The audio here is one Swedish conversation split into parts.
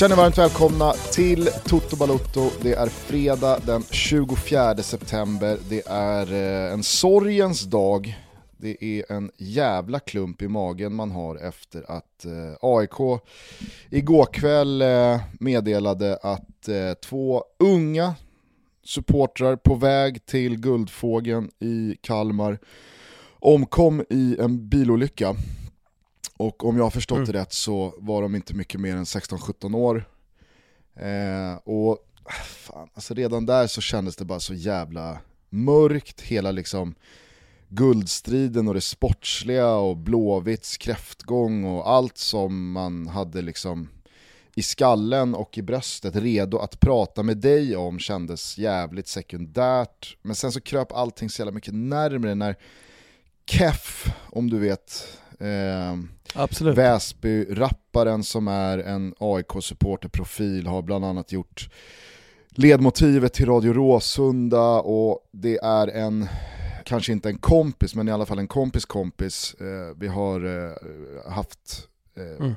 Känner varmt välkomna till Toto Balotto. Det är fredag den 24 september. Det är eh, en sorgens dag. Det är en jävla klump i magen man har efter att eh, AIK igår kväll eh, meddelade att två unga supportrar på väg till Guldfågeln i Kalmar omkom i en bilolycka. Och om jag har förstått mm. det rätt så var de inte mycket mer än 16-17 år. Eh, och fan, alltså redan där så kändes det bara så jävla mörkt, hela liksom guldstriden och det sportsliga och Blåvitts kräftgång och allt som man hade liksom i skallen och i bröstet redo att prata med dig om kändes jävligt sekundärt. Men sen så kröp allting så jävla mycket närmre när Keff, om du vet, eh. Väsby-rapparen som är en AIK-supporterprofil har bland annat gjort ledmotivet till Radio Råsunda och det är en, kanske inte en kompis, men i alla fall en kompis kompis. Eh, vi har eh, haft, eh, mm.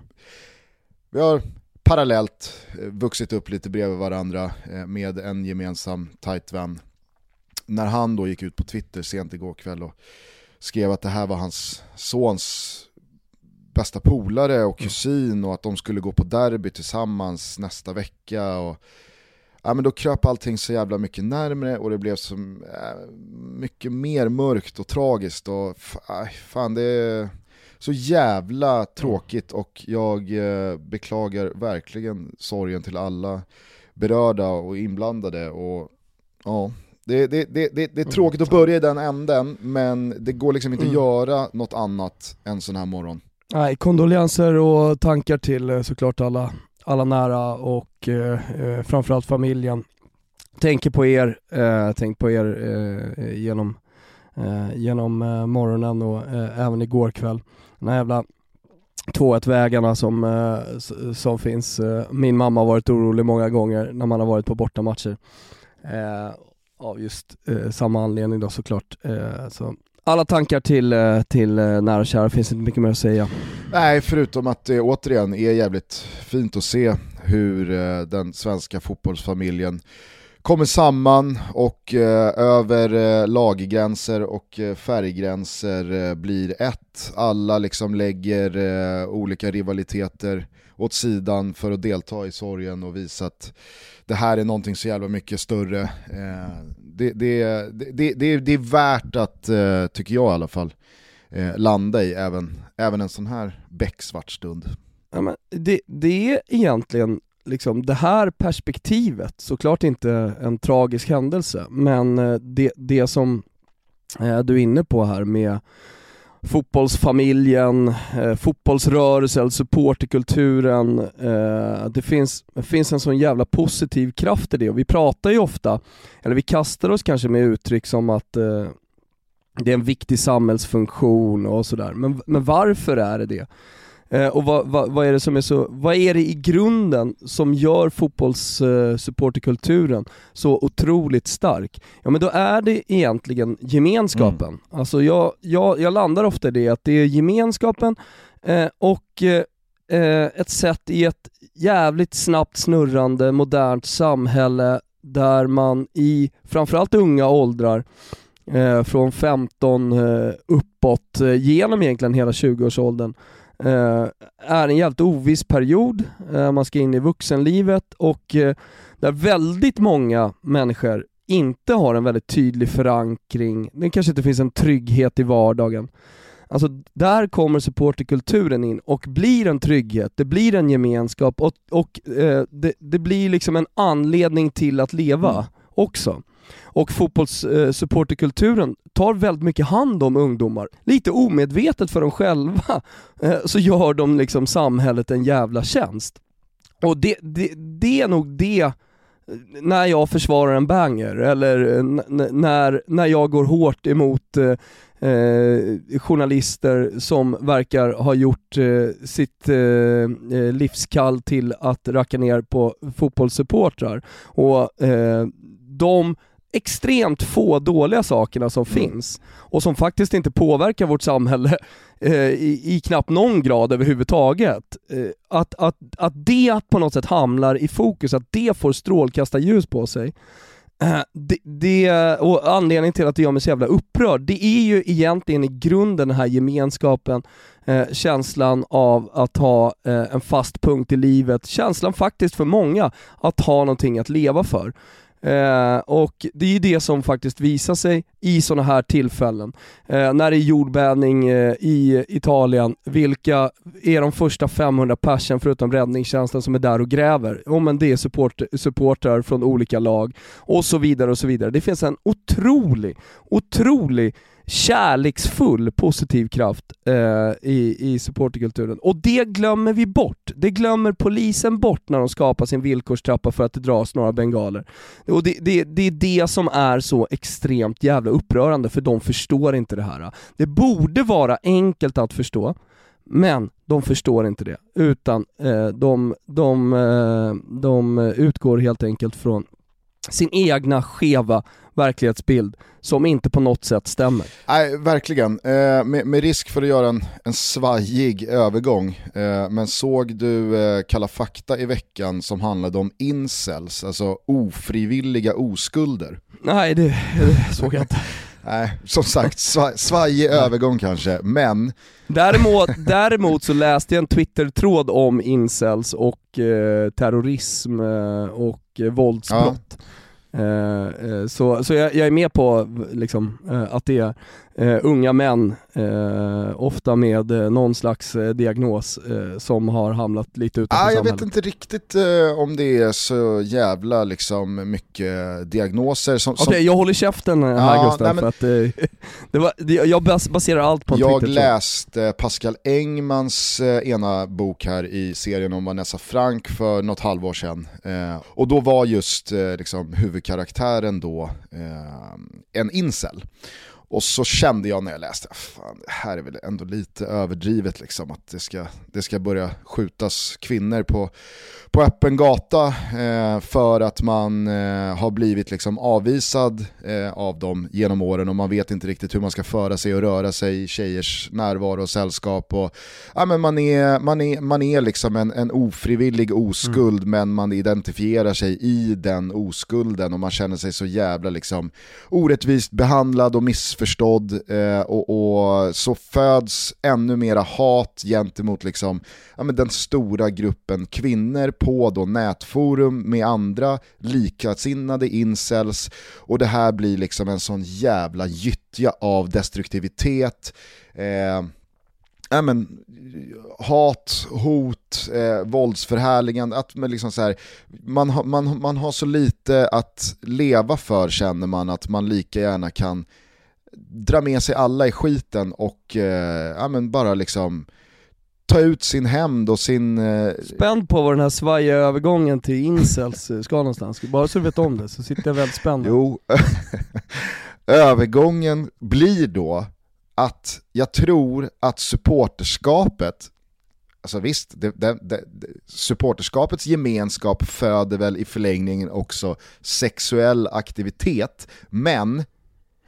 vi har parallellt eh, vuxit upp lite bredvid varandra eh, med en gemensam tight vän. När han då gick ut på Twitter sent igår kväll och skrev att det här var hans sons bästa polare och mm. kusin och att de skulle gå på derby tillsammans nästa vecka. Och, ja, men då kröp allting så jävla mycket närmre och det blev så äh, mycket mer mörkt och tragiskt. Och, fan, det är så jävla tråkigt och jag äh, beklagar verkligen sorgen till alla berörda och inblandade. Och, ja, det, det, det, det, är mm, tråkigt att börja i den änden, men det går liksom inte att mm. göra något annat en sån här morgon. Nej, kondolenser och tankar till eh, såklart alla, alla nära och eh, eh, framförallt familjen. Tänker på er, eh, tänk på er eh, genom, eh, genom eh, morgonen och även igår kväll. Den här jävla 2-1 vägarna som, som finns. Min mamma har varit orolig många gånger när man har varit på bortamatcher av just eh, samma anledning då såklart. Eh, så alla tankar till, eh, till nära och kära, finns inte mycket mer att säga. Nej, förutom att det återigen är jävligt fint att se hur den svenska fotbollsfamiljen kommer samman och över laggränser och färggränser blir ett. Alla liksom lägger olika rivaliteter åt sidan för att delta i sorgen och visa att det här är någonting så jävla mycket större. Eh, det, det, det, det, det är värt att, eh, tycker jag i alla fall, eh, landa i även, även en sån här becksvart stund. Ja, men det, det är egentligen liksom det här perspektivet, såklart inte en tragisk händelse, men eh, det, det som eh, du är inne på här med fotbollsfamiljen, eh, fotbollsrörelsen, alltså supporterkulturen. Eh, det, finns, det finns en sån jävla positiv kraft i det och vi pratar ju ofta, eller vi kastar oss kanske med uttryck som att eh, det är en viktig samhällsfunktion och sådär. Men, men varför är det det? Eh, och vad, vad, vad, är det som är så, vad är det i grunden som gör fotbollssupporterkulturen eh, så otroligt stark? Ja men då är det egentligen gemenskapen. Mm. Alltså jag, jag, jag landar ofta i det, att det är gemenskapen eh, och eh, ett sätt i ett jävligt snabbt snurrande modernt samhälle där man i framförallt unga åldrar från 15 uppåt, genom egentligen hela 20-årsåldern, Eh, är en jävligt oviss period, eh, man ska in i vuxenlivet och eh, där väldigt många människor inte har en väldigt tydlig förankring, det kanske inte finns en trygghet i vardagen. Alltså där kommer supporterkulturen in och blir en trygghet, det blir en gemenskap och, och det, det, blir liksom en anledning till att leva mm. också. Och fotbollssupporterkulturen eh, tar väldigt mycket hand om ungdomar. Lite omedvetet för dem själva eh, så gör de liksom samhället en jävla tjänst. Och det, det, det är nog det eh, när jag försvarar en banger eller eh, när, när jag går hårt emot eh, eh, journalister som verkar ha gjort eh, sitt eh, eh livskall till att racka ner på fotbollssupportrar. Och de extremt få dåliga sakerna som mm. finns och som faktiskt inte påverkar vårt samhälle eh, i, i knappt någon grad överhuvudtaget. Eh, att, att, att det på något sätt hamnar i fokus, att det får strålkastarljus på sig. Eh, det, det, och anledningen till att det gör mig så jävla upprörd, det är ju egentligen i grunden den här gemenskapen, eh, känslan av att ha eh, en fast punkt i livet, känslan faktiskt för många att ha någonting att leva för. Eh, och det är ju det som faktiskt visar sig i sådana här tillfällen. Eh, när det är jordbävning eh, i Italien, vilka är de första 500 personer förutom räddningstjänsten som är där och gräver? Jo men det är support, supportrar från olika lag och så vidare och så vidare. Det finns en otrolig, otrolig kärleksfull positiv kraft eh, i, i supporterkulturen. Och det glömmer vi bort. Det glömmer polisen bort när de skapar sin villkorstrappa för att det dras några bengaler. Och det, det, det är det som är så extremt jävla upprörande, för de förstår inte det här. Det borde vara enkelt att förstå, men de förstår inte det, utan eh, de, de, eh, de utgår helt enkelt från sin egna skeva verklighetsbild som inte på något sätt stämmer. Nej, verkligen. Eh, med, med, risk för att göra en, en svajig övergång, eh, men såg du eh, Kalla fakta i veckan som handlade om incels, alltså ofrivilliga oskulder? Nej, det, det såg jag inte. Nej, som sagt, svaj, svajig övergång kanske, men... Däremot, däremot så läste jag en Twitter-tråd om incels och eh, terrorism eh, och eh, våldsbrott. Ja. Eh, eh, så så jag, jag, är med på liksom, uh, att det är unga män, ofta med någon slags diagnos, som har hamnat lite utanför ah, Jag vet inte riktigt om det är så jävla liksom, mycket diagnoser som... Okej, okay, jag håller käften här ja, Gustav, nej, men... för att det var, det, jag baserar allt på Jag Twitter, läste Pascal Engmans ena bok här i serien om Vanessa Frank för något halvår sedan, och då var just liksom, huvud huvudkaraktären då eh, en incel. Och så kände jag när jag läste, fan det här är väl ändå lite överdrivet liksom, att det ska, det ska börja skjutas kvinnor på, på öppen gata eh, för att man eh, har blivit liksom avvisad eh, av dem genom åren och man vet inte riktigt hur man ska föra sig och röra sig i tjejers närvaro och sällskap. Och, ja, men man, är, man, är, man är liksom en, en ofrivillig oskuld mm. men man identifierar sig i den oskulden och man känner sig så jävla liksom, orättvist behandlad och missförstådd eh, och, och, så föds ännu mera hat gentemot liksom, ja, men den stora gruppen kvinnor på då nätforum med andra likasinnade incels och det här blir liksom en sån jävla gyttja av destruktivitet. Eh, äh, men, hat, hot, eh, våldsförhärligande, att man, liksom så här, man, ha, man, man har så lite att leva för känner man att man lika gärna kan dra med sig alla i skiten och eh, ja, men bara liksom ta ut sin hämnd och sin... Eh... Spänd på vad den här svajiga övergången till incels eh, ska någonstans, bara så du vet om det så sitter jag väldigt spänd. Jo, övergången blir då att jag tror att supporterskapet Alltså visst, det, det, det, supporterskapets gemenskap föder väl i förlängningen också sexuell aktivitet, men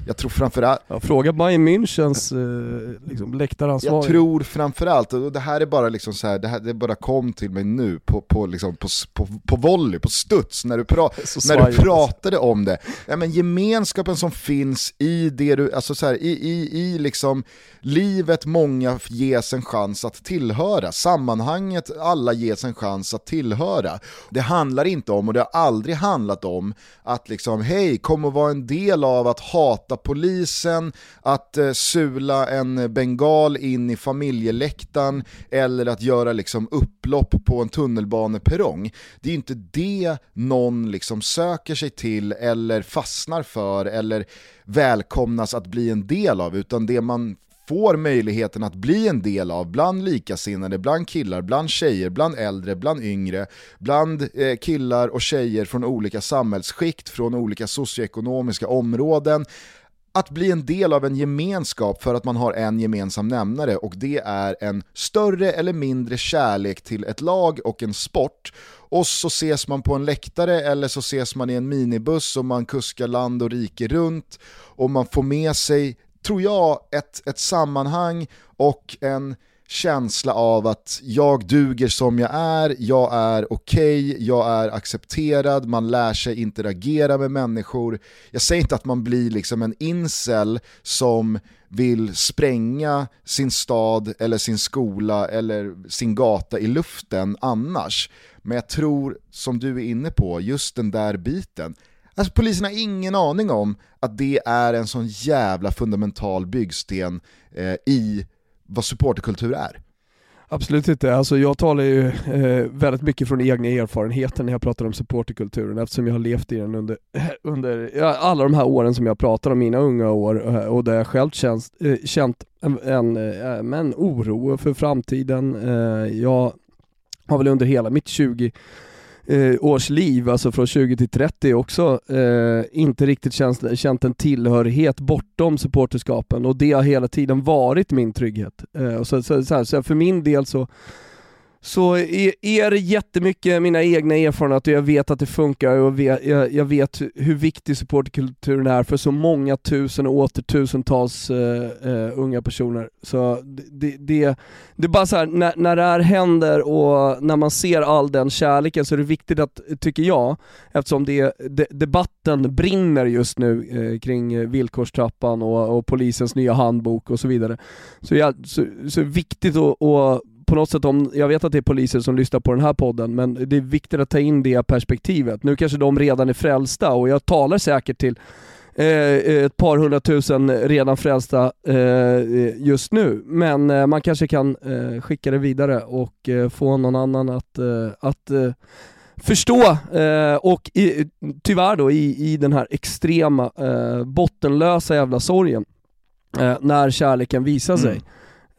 jag tror framförallt... Ja, fråga Bayern Münchens eh, liksom, läktaransvarig. Jag tror framförallt, och det här är bara liksom så här, det, här, det bara kom till mig nu på, på, liksom, på, på, på volley, på studs, när du, pra, när du pratade om det. Ja, men gemenskapen som finns i det du, alltså så här, i, i, i liksom livet många ges en chans att tillhöra, sammanhanget alla ges en chans att tillhöra. Det handlar inte om, och det har aldrig handlat om, att liksom hej, kom och var en del av att hata polisen, att eh, sula en bengal in i familjeläktaren eller att göra liksom upplopp på en tunnelbaneperrong. Det är inte det någon liksom söker sig till eller fastnar för eller välkomnas att bli en del av, utan det man får möjligheten att bli en del av bland likasinnade, bland killar, bland tjejer, bland äldre, bland yngre, bland eh, killar och tjejer från olika samhällsskikt, från olika socioekonomiska områden att bli en del av en gemenskap för att man har en gemensam nämnare och det är en större eller mindre kärlek till ett lag och en sport. Och så ses man på en läktare eller så ses man i en minibuss och man kuskar land och rike runt och man får med sig, tror jag, ett, ett sammanhang och en känsla av att jag duger som jag är, jag är okej, okay, jag är accepterad, man lär sig interagera med människor. Jag säger inte att man blir liksom en incel som vill spränga sin stad eller sin skola eller sin gata i luften annars. Men jag tror, som du är inne på, just den där biten, Alltså polisen har ingen aning om att det är en sån jävla fundamental byggsten eh, i vad supporterkultur är. Absolut inte. Alltså jag talar ju eh, väldigt mycket från egna erfarenheter när jag pratar om supporterkulturen eftersom jag har levt i den under, under ja, alla de här åren som jag pratar om, mina unga år, eh, och där jag själv känt, eh, känt en, en, en, en oro för framtiden. Eh, jag har väl under hela mitt 20 eh, års liv, alltså från 20 till 30 också, eh, inte riktigt känt, känt en tillhörighet bortom supporterskapen och det har hela tiden varit min trygghet. Eh, och så, så, så, här, så för min del så så är e-, det jättemycket mina egna erfarenheter och jag vet att det funkar och jag vet hur viktig supportkulturen är för så många tusen och åter tusentals uh, unga personer. Så det, det, det är bara så här, när, när det här händer och när man ser all den kärleken så är det viktigt att, tycker jag, eftersom det, de, debatten brinner just nu uh, kring villkorstrappan och, och, polisens nya handbok och så vidare, så, jag, så, så är det viktigt att, att på något sätt, om, jag vet att det är poliser som lyssnar på den här podden, men det är viktigt att ta in det perspektivet. Nu kanske de redan är frälsta och jag talar säkert till eh, eh ett par hundratusen redan frälsta eh, eh, just nu, men eh, man kanske kan eh, skicka det vidare och eh, få någon annan att, eh, att eh, förstå och i, tyvärr då i, i den här extrema, bottenlösa jävla sorgen när kärleken visar sig. Mm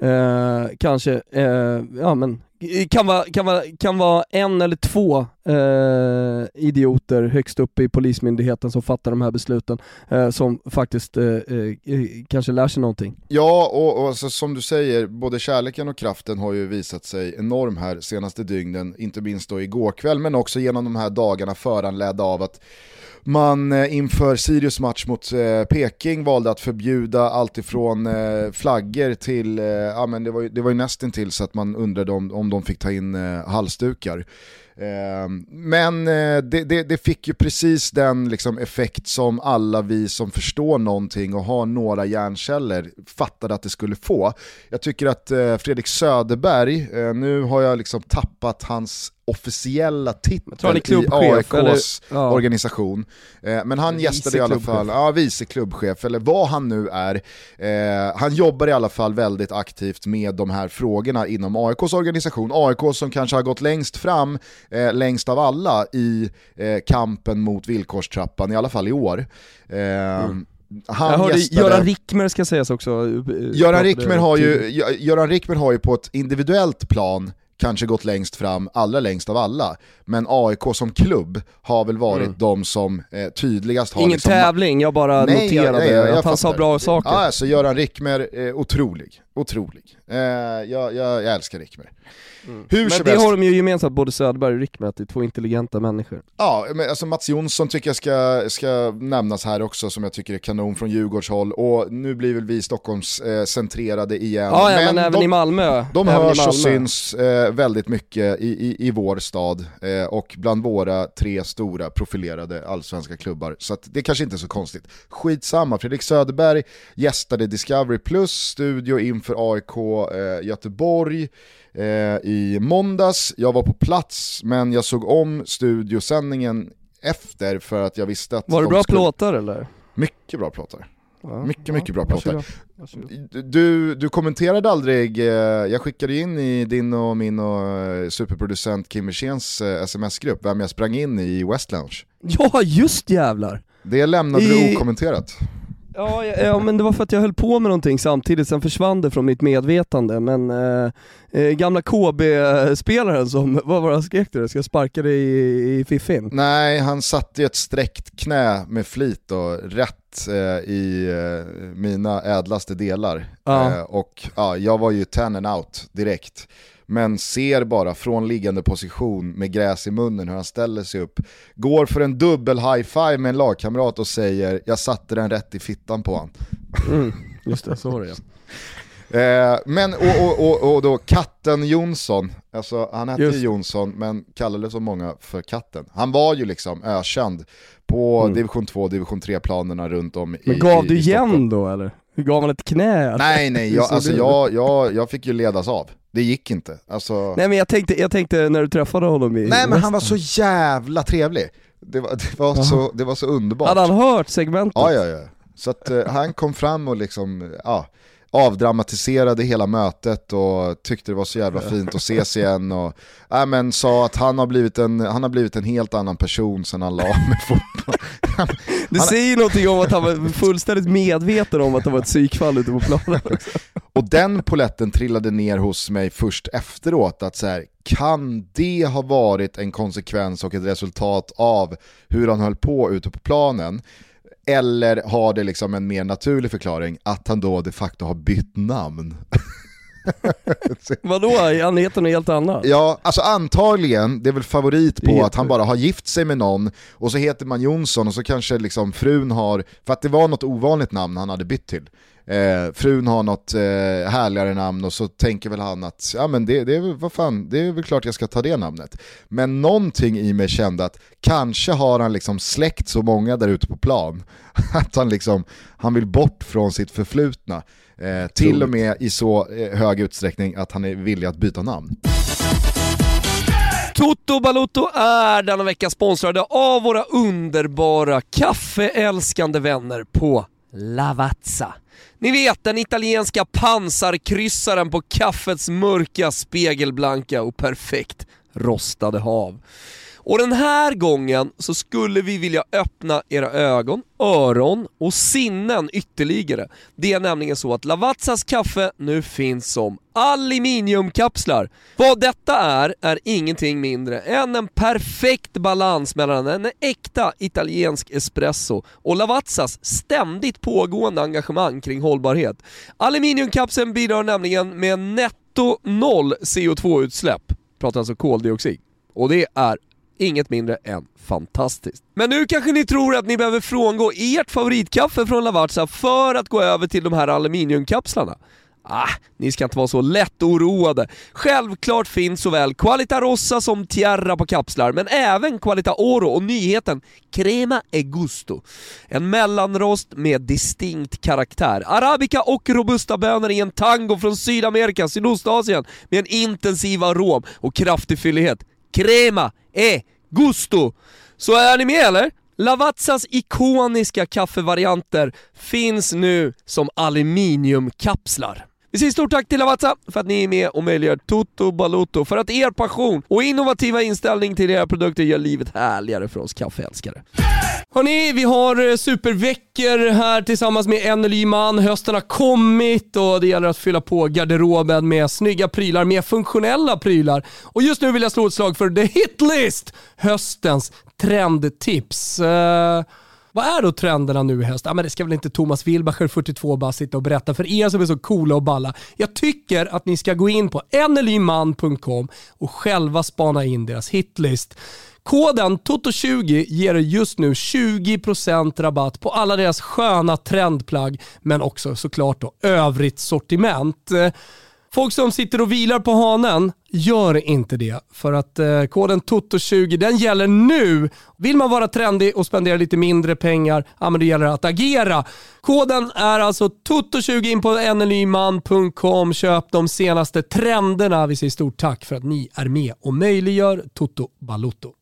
Eh, kanske, eh, ja men, kan vara, kan vara, kan vara en eller två eh, idioter högst upp i polismyndigheten som fattar de här besluten, eh, som faktiskt eh, eh, eh, kanske lär sig någonting. Ja, och, och alltså, som du säger, både kärleken och kraften har ju visat sig enorm här senaste dygnen, inte minst då igår kväll, men också genom de här dagarna föranledda av att man eh, inför Sirius match mot eh, Peking valde att förbjuda allt ifrån eh, flaggor till, ja men det var ju, det var ju nästan till så att man undrade om, om de fick ta in halsdukar. Men det, det, det, fick ju precis den liksom effekt som alla vi som förstår någonting och har några hjärnceller fattade att det skulle få. Jag tycker att Fredrik Söderberg, nu har jag liksom tappat hans officiella titel i AIKs ja. organisation. Eh, men han gästade i alla fall, ja vice klubbchef eller vad han nu är. Eh, han jobbar i alla fall väldigt aktivt med de här frågorna inom AIKs organisation. AIK som kanske har gått längst fram, eh, längst av alla i eh, kampen mot villkorstrappan, i alla fall i år. Eh, mm. Han jag hörde gästade... Göran Rickmer ska sägas också. Eh, Göran Rickmer, har ju, Göran Rickmer har ju på ett individuellt plan kanske gått längst fram, allra längst av alla. Men AIK som klubb har väl varit mm. de som eh, tydligast har... Ingen liksom... tävling, jag bara nej, noterade nej, jag, jag, att han sa bra saker. Ja, alltså Göran Rickmer, eh, otrolig. Otrolig. Eh, jag, jag, jag älskar Rickmer. Mm. Hur men det har de ju gemensamt, både Söderberg och Rickmer, att det är två intelligenta människor. Ja, men alltså Mats Jonsson tycker jag ska, ska nämnas här också, som jag tycker är kanon från Djurgårdshåll. Och nu blir väl vi Stockholms eh, centrerade igen. Ja, ja men, men, även de, i Malmö. De hörs och syns eh, väldigt mycket i, i, i vår stad eh, och bland våra tre stora profilerade allsvenska klubbar. Så det kanske inte är så konstigt. Skitsamma, Fredrik Söderberg gästade Discovery Plus studio inför AIK eh, Göteborg eh, i måndags. Jag var på plats men jag såg om studiosändningen efter för att jag visste att... Var det bra skulle... plåtar eller? Mycket bra plåtar. Ja, mycket, ja, mycket bra plåtar. Du, du kommenterade aldrig, eh, jag skickade in i din och min och eh, superproducent Kim Wirsens eh, sms-grupp vem jag sprang in i i West Lounge. Ja, just jävlar! Det lämnade I... du okommenterat. Ja, ja, men det var för att jag höll på med någonting samtidigt, sen försvann det från mitt medvetande. Men eh, eh gamla KB-spelaren som, vad var det han skrek du? Ska jag sparka dig i, i fiffin? Nej, han satte ett sträckt knä med flit och rätt eh, i eh, mina ädlaste delar. Ja. Eh, och ja, jag var ju ten and out direkt men ser bara från liggande position med gräs i munnen hur han ställer sig upp, går för en dubbel high-five med en lagkamrat och säger “jag satte den rätt i fittan på han”. Mm, just det, så var det ja. Eh, men och, och, och, och, då katten Jonsson, alltså han hette ju Jonsson men kallades så många för katten. Han var ju liksom ökänd på mm. division 2 division 3-planerna runt om men i Men gav i, du igen då eller? Gav han ett knä? Nej nej, jag, alltså jag, jag, jag fick ju ledas av. Det gick inte. Alltså... Nej men jag tänkte, jag tänkte när du träffade honom i Nej men han var så jävla trevlig. Det var, det var, så, det var så underbart. Hade han hört segmentet? Ja ja ja. Så att uh, han kom fram och liksom, ja, avdramatiserade hela mötet och tyckte det var så jävla fint att ses igen och äh, men, sa att han har, blivit en, han har blivit en helt annan person sen han la med fotboll. Det han... säger någonting om att han var fullständigt medveten om att det var ett psykfall ute på planen. och den poletten trillade ner hos mig först efteråt, att så här, kan det ha varit en konsekvens och ett resultat av hur han höll på ute på planen? Eller har det liksom en mer naturlig förklaring att han då de facto har bytt namn? Vadå, han heter något helt annat? Ja, alltså antagligen, det är väl favorit på att han bara har gift sig med någon och så heter man Jonsson och så kanske liksom frun har, för att det var något ovanligt namn han hade bytt till. Eh, frun har något eh, härligare namn och så tänker väl han att ja, men det, det, är, vad fan, det är väl klart jag ska ta det namnet. Men någonting i mig kände att kanske har han liksom släckt så många där ute på plan att han, liksom, han vill bort från sitt förflutna. Eh, till och med i så eh, hög utsträckning att han är villig att byta namn. Toto Balotto är denna vecka sponsrade av våra underbara kaffeälskande vänner på Lavazza. Ni vet den italienska pansarkryssaren på kaffets mörka, spegelblanka och perfekt rostade hav. Och den här gången så skulle vi vilja öppna era ögon, öron och sinnen ytterligare. Det är nämligen så att Lavazzas kaffe nu finns som aluminiumkapslar. Vad detta är, är ingenting mindre än en perfekt balans mellan en äkta italiensk espresso och Lavazzas ständigt pågående engagemang kring hållbarhet. Aluminiumkapseln bidrar nämligen med netto noll CO2-utsläpp, pratar alltså koldioxid. Och det är inget mindre än fantastiskt. Men nu kanske ni tror att ni behöver frångå ert favoritkaffe från Lavazza för att gå över till de här aluminiumkapslarna. Ah, ni ska inte vara så lätt oroade. Självklart finns såväl Qualita Rossa som Tierra på kapslar, men även Qualita Oro och nyheten Crema e Gusto. En mellanrost med distinkt karaktär. Arabica och robusta bönor i en tango från Sydamerika, Sydostasien med en intensiv arom och kraftig fyllighet. Crema e gusto. Så är ni med eller? Lavazzas ikoniska kaffevarianter finns nu som aluminiumkapslar. Vi säger stort tack till Lavazza för att ni är med och möjliggör Toto Baluto, för att er passion och innovativa inställning till era produkter gör livet härligare för oss kaffeälskare. Hörni, vi har eh, superveckor här tillsammans med en Man. Hösten har kommit och det gäller att fylla på garderoben med snygga prylar, mer funktionella prylar. Och just nu vill jag slå ett slag för The Hitlist, höstens trendtips. Uh, vad är då trenderna nu i höst? Ja, men det ska väl inte Thomas Wilbacher, 42 bara sitta och berätta för er som är så coola och balla. Jag tycker att ni ska gå in på enelyman.com och själva spana in deras hitlist. Koden TOTO20 ger er just nu 20% rabatt på alla deras sköna trendplagg, men också såklart då övrigt sortiment. Folk som sitter och vilar på hanen, gör inte det. För att eh, koden TOTO20 den gäller nu. Vill man vara trendig och spendera lite mindre pengar, ja men det gäller att agera. Koden är alltså TOTO20 in på nlyman.com. Köp de senaste trenderna. Vi säger stort tack för att ni är med och möjliggör Toto Balotto.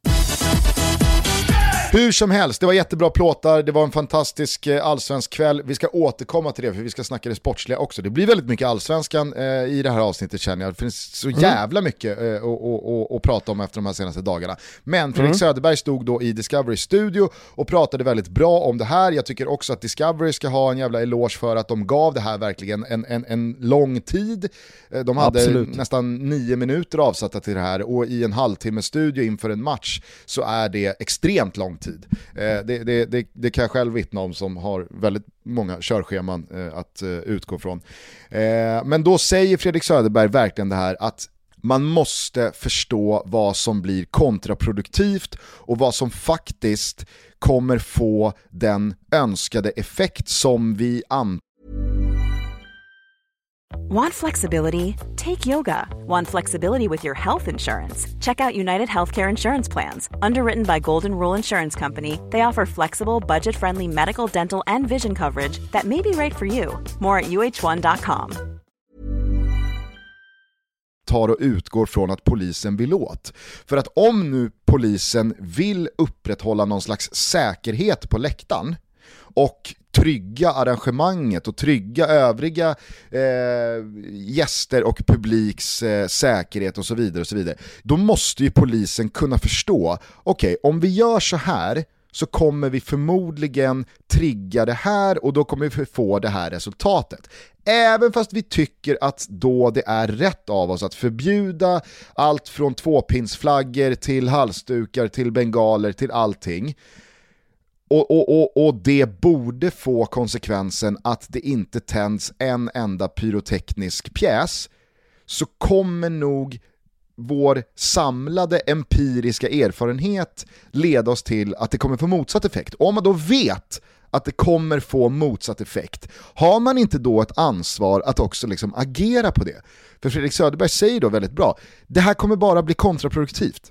Hur som helst, det var jättebra plåtar, det var en fantastisk eh, allsvensk kväll. Vi ska återkomma till det för vi ska snacka det sportsliga också. Det blir väldigt mycket allsvenskan eh, i det här avsnittet känner jag. Det finns så mm. jävla mycket eh, att prata om efter de här senaste dagarna. Men Fredrik mm. Söderberg stod då i Discovery studio och pratade väldigt bra om det här. Jag tycker också att Discovery ska ha en jävla eloge för att de gav det här verkligen en, en, en lång tid. Eh, de hade Absolut. nästan nio minuter avsatta till det här och i en halvtimme studio inför en match så är det extremt lång tid. Eh, det, det, det, det, kan jag själv vittna om som har väldigt många körscheman eh, att eh, utgå från. Eh, men då säger Fredrik Söderberg verkligen det här att man måste förstå vad som blir kontraproduktivt och vad som faktiskt kommer få den önskade effekt som vi antar Want flexibility? Take yoga. Want flexibility with your health insurance? Check out United Healthcare Insurance Plans. Underwritten by Golden Rule Insurance Company, they offer flexible, budget friendly medical, dental, and vision coverage that may be right for you. More at uh1.com. tar och utgår från att polisen vill åt. För att om nu polisen vill upprätthålla någon slags säkerhet på läktaren och trygga arrangemanget och trygga övriga eh, gäster och publiks eh, säkerhet och så vidare. och så vidare. Då måste ju polisen kunna förstå, okej okay, om vi gör så här så kommer vi förmodligen trigga det här och då kommer vi få det här resultatet. Även fast vi tycker att då det är rätt av oss att förbjuda allt från tvåpinsflaggor till halsdukar till bengaler till allting och, och, och, och, det borde få konsekvensen att det inte tänds en enda pyroteknisk pjäs, så kommer nog vår samlade empiriska erfarenhet leda oss till att det kommer få motsatt effekt. Och om man då vet att det kommer få motsatt effekt, har man inte då ett ansvar att också liksom agera på det? För Fredrik Söderberg säger då väldigt bra, det här kommer bara bli kontraproduktivt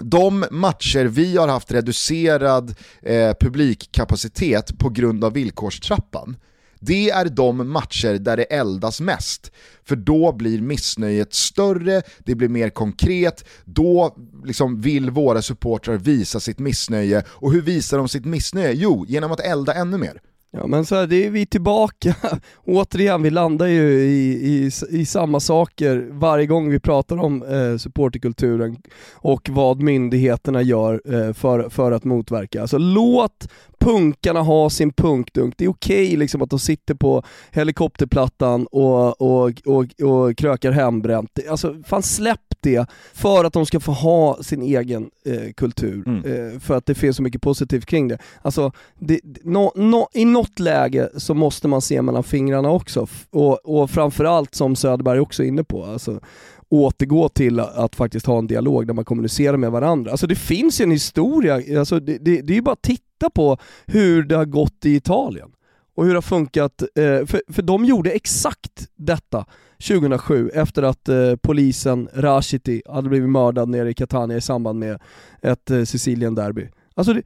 de matcher vi har haft reducerad eh, publikkapacitet på grund av villkorstrappan, det är de matcher där det eldas mest. För då blir missnöjet större, det blir mer konkret, då liksom vill våra supportrar visa sitt missnöje. Och hur visar de sitt missnöje? Jo, genom att elda ännu mer. Ja men så här, det är vi tillbaka, återigen vi landar ju i, i, i samma saker varje gång vi pratar om eh, supporterkulturen och vad myndigheterna gör eh, för, för att motverka. Alltså låt punkarna ha sin punkdunk, det är okej okay, liksom att de sitter på helikopterplattan och, och, och, och krökar hembränt. Alltså fan släpp det för att de ska få ha sin egen eh, kultur, mm. eh, för att det finns så mycket positivt kring det. Alltså, det, no, no, i något läge så måste man se mellan fingrarna också, och, och framförallt som Söderberg också är inne på, alltså, återgå till att faktiskt ha en dialog där man kommunicerar med varandra. Alltså det finns ju en historia, alltså det, det, det är ju bara att titta på hur det har gått i Italien och hur det har funkat, eh, för, för de gjorde exakt detta 2007 efter att eh, polisen Rashiti hade blivit mördad nere i Catania i samband med ett eh, Sicilien-derby. Alltså det,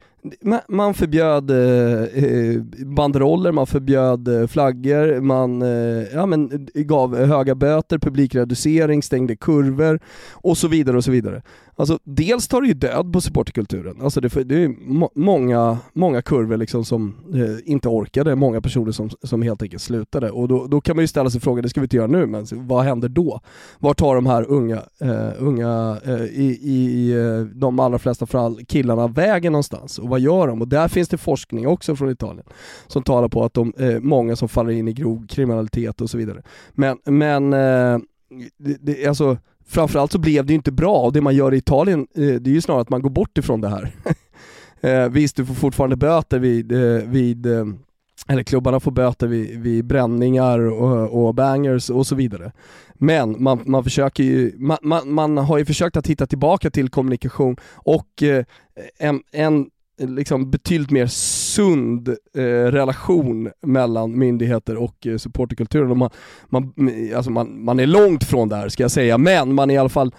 man förbjöd eh, eh, banderoller, man förbjöd eh, flaggor, man eh, ja, men, eh, gav höga böter, publikreducering, stängde kurvor och så vidare och så vidare. Alltså dels tar det ju död på supporterkulturen. Alltså det, det är må många, många kurvor liksom som eh, inte orkade, många personer som, som helt enkelt slutade. Och då, då kan man ju ställa sig frågan, det ska vi inte göra nu, men vad händer då? Var tar de här unga, unga i, i de allra flesta fall killarna vägen någonstans? Och vad gör de? Och där finns det forskning också från Italien som talar på att de, eh, många som faller in i grov kriminalitet och så vidare. Men, men eh, det, det, alltså framförallt så blev det ju inte bra och det man gör i Italien, eh, det är ju snarare att man går bort ifrån det här. eh, visst, du får fortfarande böter vid, eh, vid eh, eller klubbarna får böter vid, vid bränningar och, och, bangers och så vidare. Men man, man försöker ju, man, man, man, har ju försökt att hitta tillbaka till kommunikation och eh, en, en Eh, liksom betydligt mer sund eh, relation mellan myndigheter och eh, supporterkulturen. man, man, eh, alltså man, man är långt från där ska jag säga, men man är i alla fall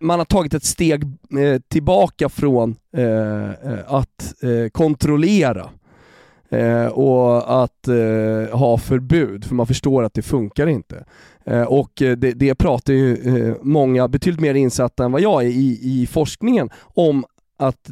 man har tagit ett steg eh, tillbaka från eh, eh att eh, kontrollera eh, och att ha förbud, för man förstår att det funkar inte. och det, det pratar ju många, betydligt mer insatta än vad jag är i, i forskningen, om att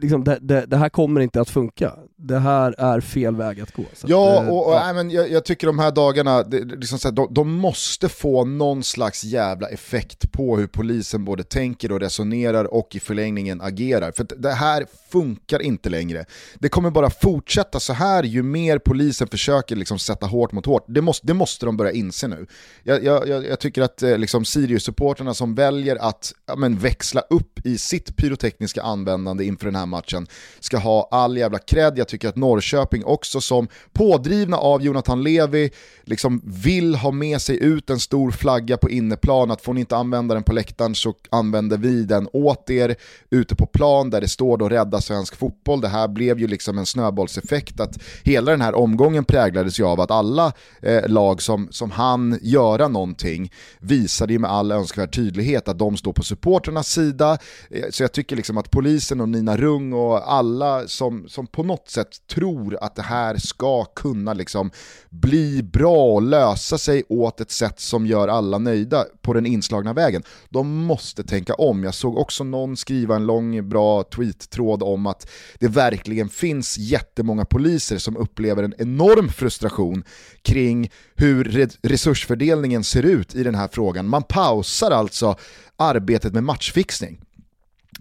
liksom, det, det, det, här kommer inte att funka. Det här är fel väg att gå. ja, att, och, och ja. men jag, jag, tycker de här dagarna, det, liksom här, de, de, måste få någon slags jävla effekt på hur polisen både tänker och resonerar och i förlängningen agerar. För det här funkar inte längre. Det kommer bara fortsätta så här ju mer polisen försöker liksom sätta hårt mot hårt. Det måste, det måste de börja inse nu. Jag, jag, jag tycker att eh, liksom Sirius-supporterna som väljer att ja, men, växla upp i sitt pyrotekniska användande inför den här matchen ska ha all jävla cred. Jag tycker att Norrköping också som pådrivna av Jonathan Levi liksom vill ha med sig ut en stor flagga på inneplan, att får ni inte använda den på läktaren så använder vi den åt er ute på plan där det står då rädda svensk fotboll. Det här blev ju liksom en snöbollseffekt att hela den här omgången präglades ju av att alla eh, lag som, som han göra någonting visade ju med all önskvärd tydlighet att de står på supporternas sida. Eh, så jag tycker liksom att polisen och Nina Rung och alla som, som på något sätt tror att det här ska kunna liksom bli bra och lösa sig åt ett sätt som gör alla nöjda på den inslagna vägen. De måste tänka om. Jag såg också någon skriva en lång bra tweet-tråd om att det verkligen finns jättemånga poliser som upplever en enorm frustration kring hur resursfördelningen ser ut i den här frågan. Man pausar alltså arbetet med matchfixning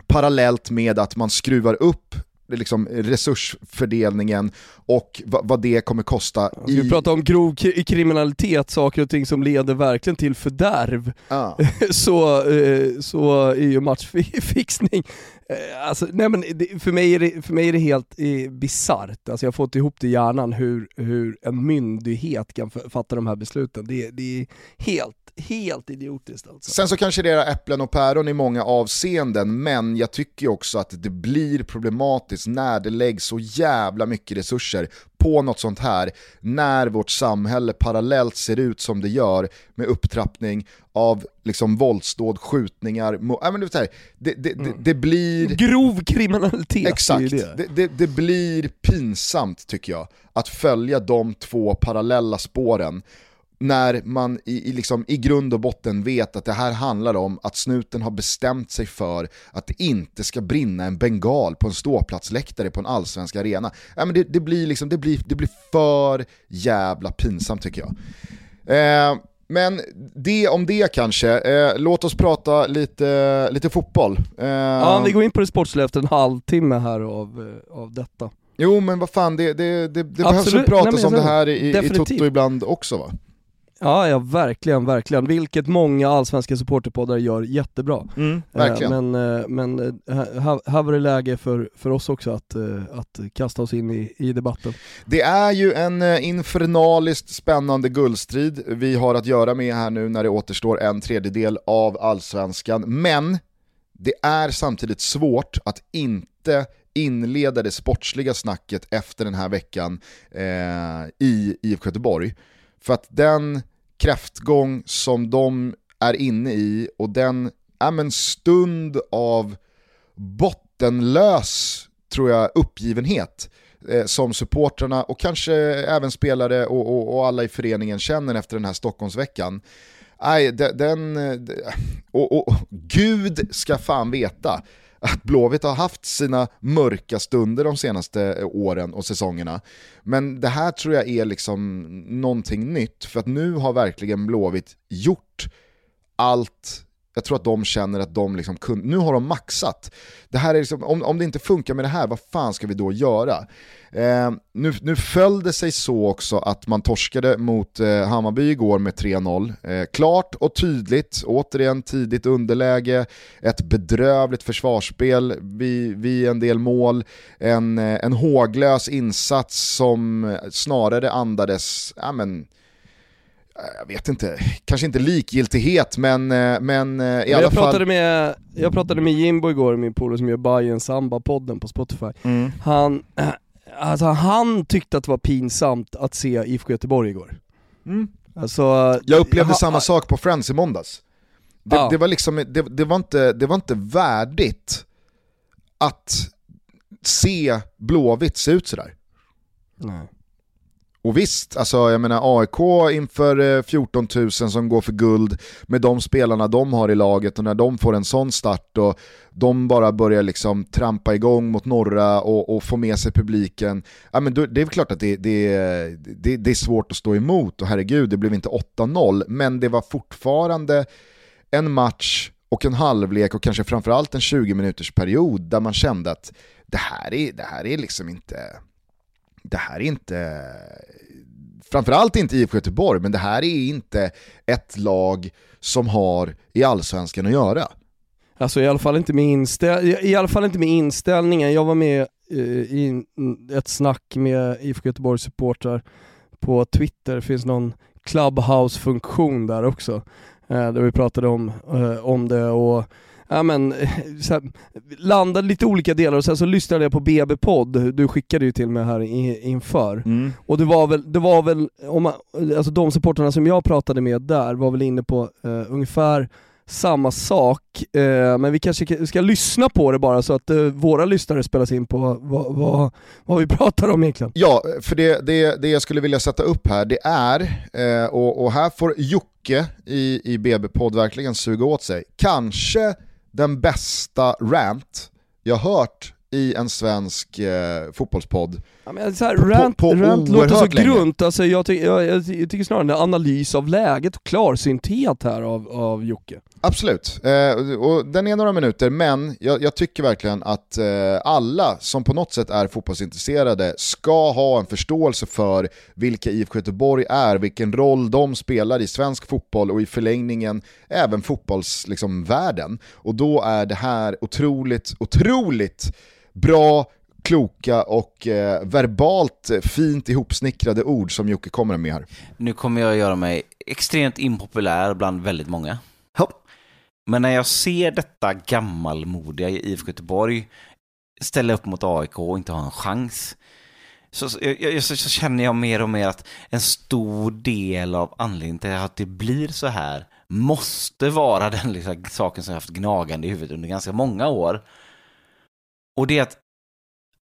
parallellt med att man skruvar upp liksom resursfördelningen och vad det kommer kosta. I... Vi pratar om grov kriminalitet, saker och ting som leder verkligen till fördärv. Ah. så, eh, så är ju matchfixning Eh, alltså, nej men för, mig är det, för mig är det helt eh, bisarrt, alltså jag har fått ihop det i hjärnan hur, hur en myndighet kan fatta de här besluten. Det, det är helt, helt idiotiskt alltså. Sen så kanske det är äpplen och päron i många avseenden, men jag tycker också att det blir problematiskt när det läggs så jävla mycket resurser på något sånt här när vårt samhälle parallellt ser ut som det gör med upptrappning av liksom våldsdåd, skjutningar, äh, men det, det, det, mm. det, blir... Grov kriminalitet! Exakt, det. Det, blir pinsamt tycker jag att följa de två parallella spåren när man i, i, liksom, i grund och botten vet att det här handlar om att snuten har bestämt sig för att det inte ska brinna en bengal på en ståplatsläktare på en allsvensk arena. Ja, men det, det, blir liksom, det, blir, det blir för jävla pinsamt tycker jag. Eh, men det om det kanske, eh, låt oss prata lite, lite fotboll. Eh, ja, vi går in på det sportsliga efter en halvtimme här av, eh, av detta. Jo men vad fan, det, det, det, det behövs väl pratas om det här i, i Toto ibland också va? Ja, ja verkligen, verkligen. Vilket många allsvenska supporterpoddar gör jättebra. Mm, verkligen. Eh, men eh, men eh, här, här var det läge för, för oss också att, att kasta oss in i, i debatten. Det är ju en infernaliskt spännande guldstrid vi har att göra med här nu när det återstår en tredjedel av allsvenskan. Men det är samtidigt svårt att inte inleda det sportsliga snacket efter den här veckan eh, i IFK Göteborg. För att den kräftgång som de är inne i och den ja, men stund av bottenlös tror jag, uppgivenhet eh, som supportrarna och kanske även spelare och, och, och, alla i föreningen känner efter den här Stockholmsveckan. Nej, den, eh, den och, och, Gud ska fan veta att Blåvitt har haft sina mörka stunder de senaste eh, åren och säsongerna. Men det här tror jag är liksom någonting nytt, för att nu har verkligen Blåvitt gjort allt jag tror att de känner att de liksom kun, nu har de maxat. Det här är liksom, om, om det inte funkar med det här, vad fan ska vi då göra? Eh, nu, nu föll det sig så också att man torskade mot eh, Hammarby igår med 3-0. Eh, klart och tydligt, återigen tidigt underläge, ett bedrövligt försvarsspel vid, vid en del mål, en, eh, en håglös insats som snarare andades, ja men, jag vet inte, kanske inte likgiltighet men, eh, men eh, i men alla jag pratade fall... Med, jag pratade med Jimbo igår, min polare som gör Bajen Samba-podden på Spotify. Mm. Han, alltså, han tyckte att det var pinsamt att se IFK Göteborg igår. Mm. Alltså, jag upplevde ha, samma sak på Friends i måndags. Det, ja. det var, liksom, det, det, var inte, det var inte värdigt att se Blåvitt se ut sådär. Nej. Och visst, alltså jag menar AIK inför eh, 14 000 som går för guld med de spelarna de har i laget och när de får en sån start och de bara börjar liksom trampa igång mot norra och, och få med sig publiken, ja, men det är klart att det, det, det, det är svårt att stå emot och herregud, det blev inte 8-0, men det var fortfarande en match och en halvlek och kanske framförallt en 20 minuters period där man kände att det här är, det här är liksom inte, det här är inte, framförallt inte IFK Göteborg, men det här är inte ett lag som har i allsvenskan att göra. Alltså i alla fall inte med, inställ i alla fall inte med inställningen. Jag var med eh, i ett snack med IFK Göteborgs supportrar på Twitter, det finns någon Clubhouse-funktion där också. Eh, där vi pratade om, eh, om det och ja, men, så här, landade lite olika delar och sen så lyssnade jag på BB-podd, du skickade ju till mig här inför. Mm. Och det var väl, det var väl om man, alltså de supporterna som jag pratade med där var väl inne på uh, ungefär samma sak, eh, men vi kanske ska lyssna på det bara så att eh, våra lyssnare spelas in på vad, vad, vad, vi pratar om egentligen. Ja, för det, det, det jag skulle vilja sätta upp här, det är, eh, och, och, här får Jocke i, i BB-podd verkligen suga åt sig, kanske den bästa rant jag hört i en svensk eh, fotbollspodd. Ja, men så här, rant, på, på rant låter så grunt, alltså, jag, ty jag, jag, jag, tycker snarare en analys av läget och klarsynthet här av, av Jocke. Absolut, eh, och den är några minuter, men jag, jag tycker verkligen att eh, alla som på något sätt är fotbollsintresserade ska ha en förståelse för vilka IFK Göteborg är, vilken roll de spelar i svensk fotboll och i förlängningen även fotbollsvärlden. Liksom, och då är det här otroligt, otroligt bra, kloka och eh, verbalt fint ihopsnickrade ord som Jocke kommer med här. Nu kommer jag göra mig extremt impopulär bland väldigt många. Men när jag ser detta gammalmodiga i IFK Göteborg ställa upp mot AIK och inte ha en chans, så, jag, så, så, känner jag mer och mer att en stor del av anledningen till att det blir så här måste vara den liksom, saken som jag haft gnagande i huvudet under ganska många år. Och det är att,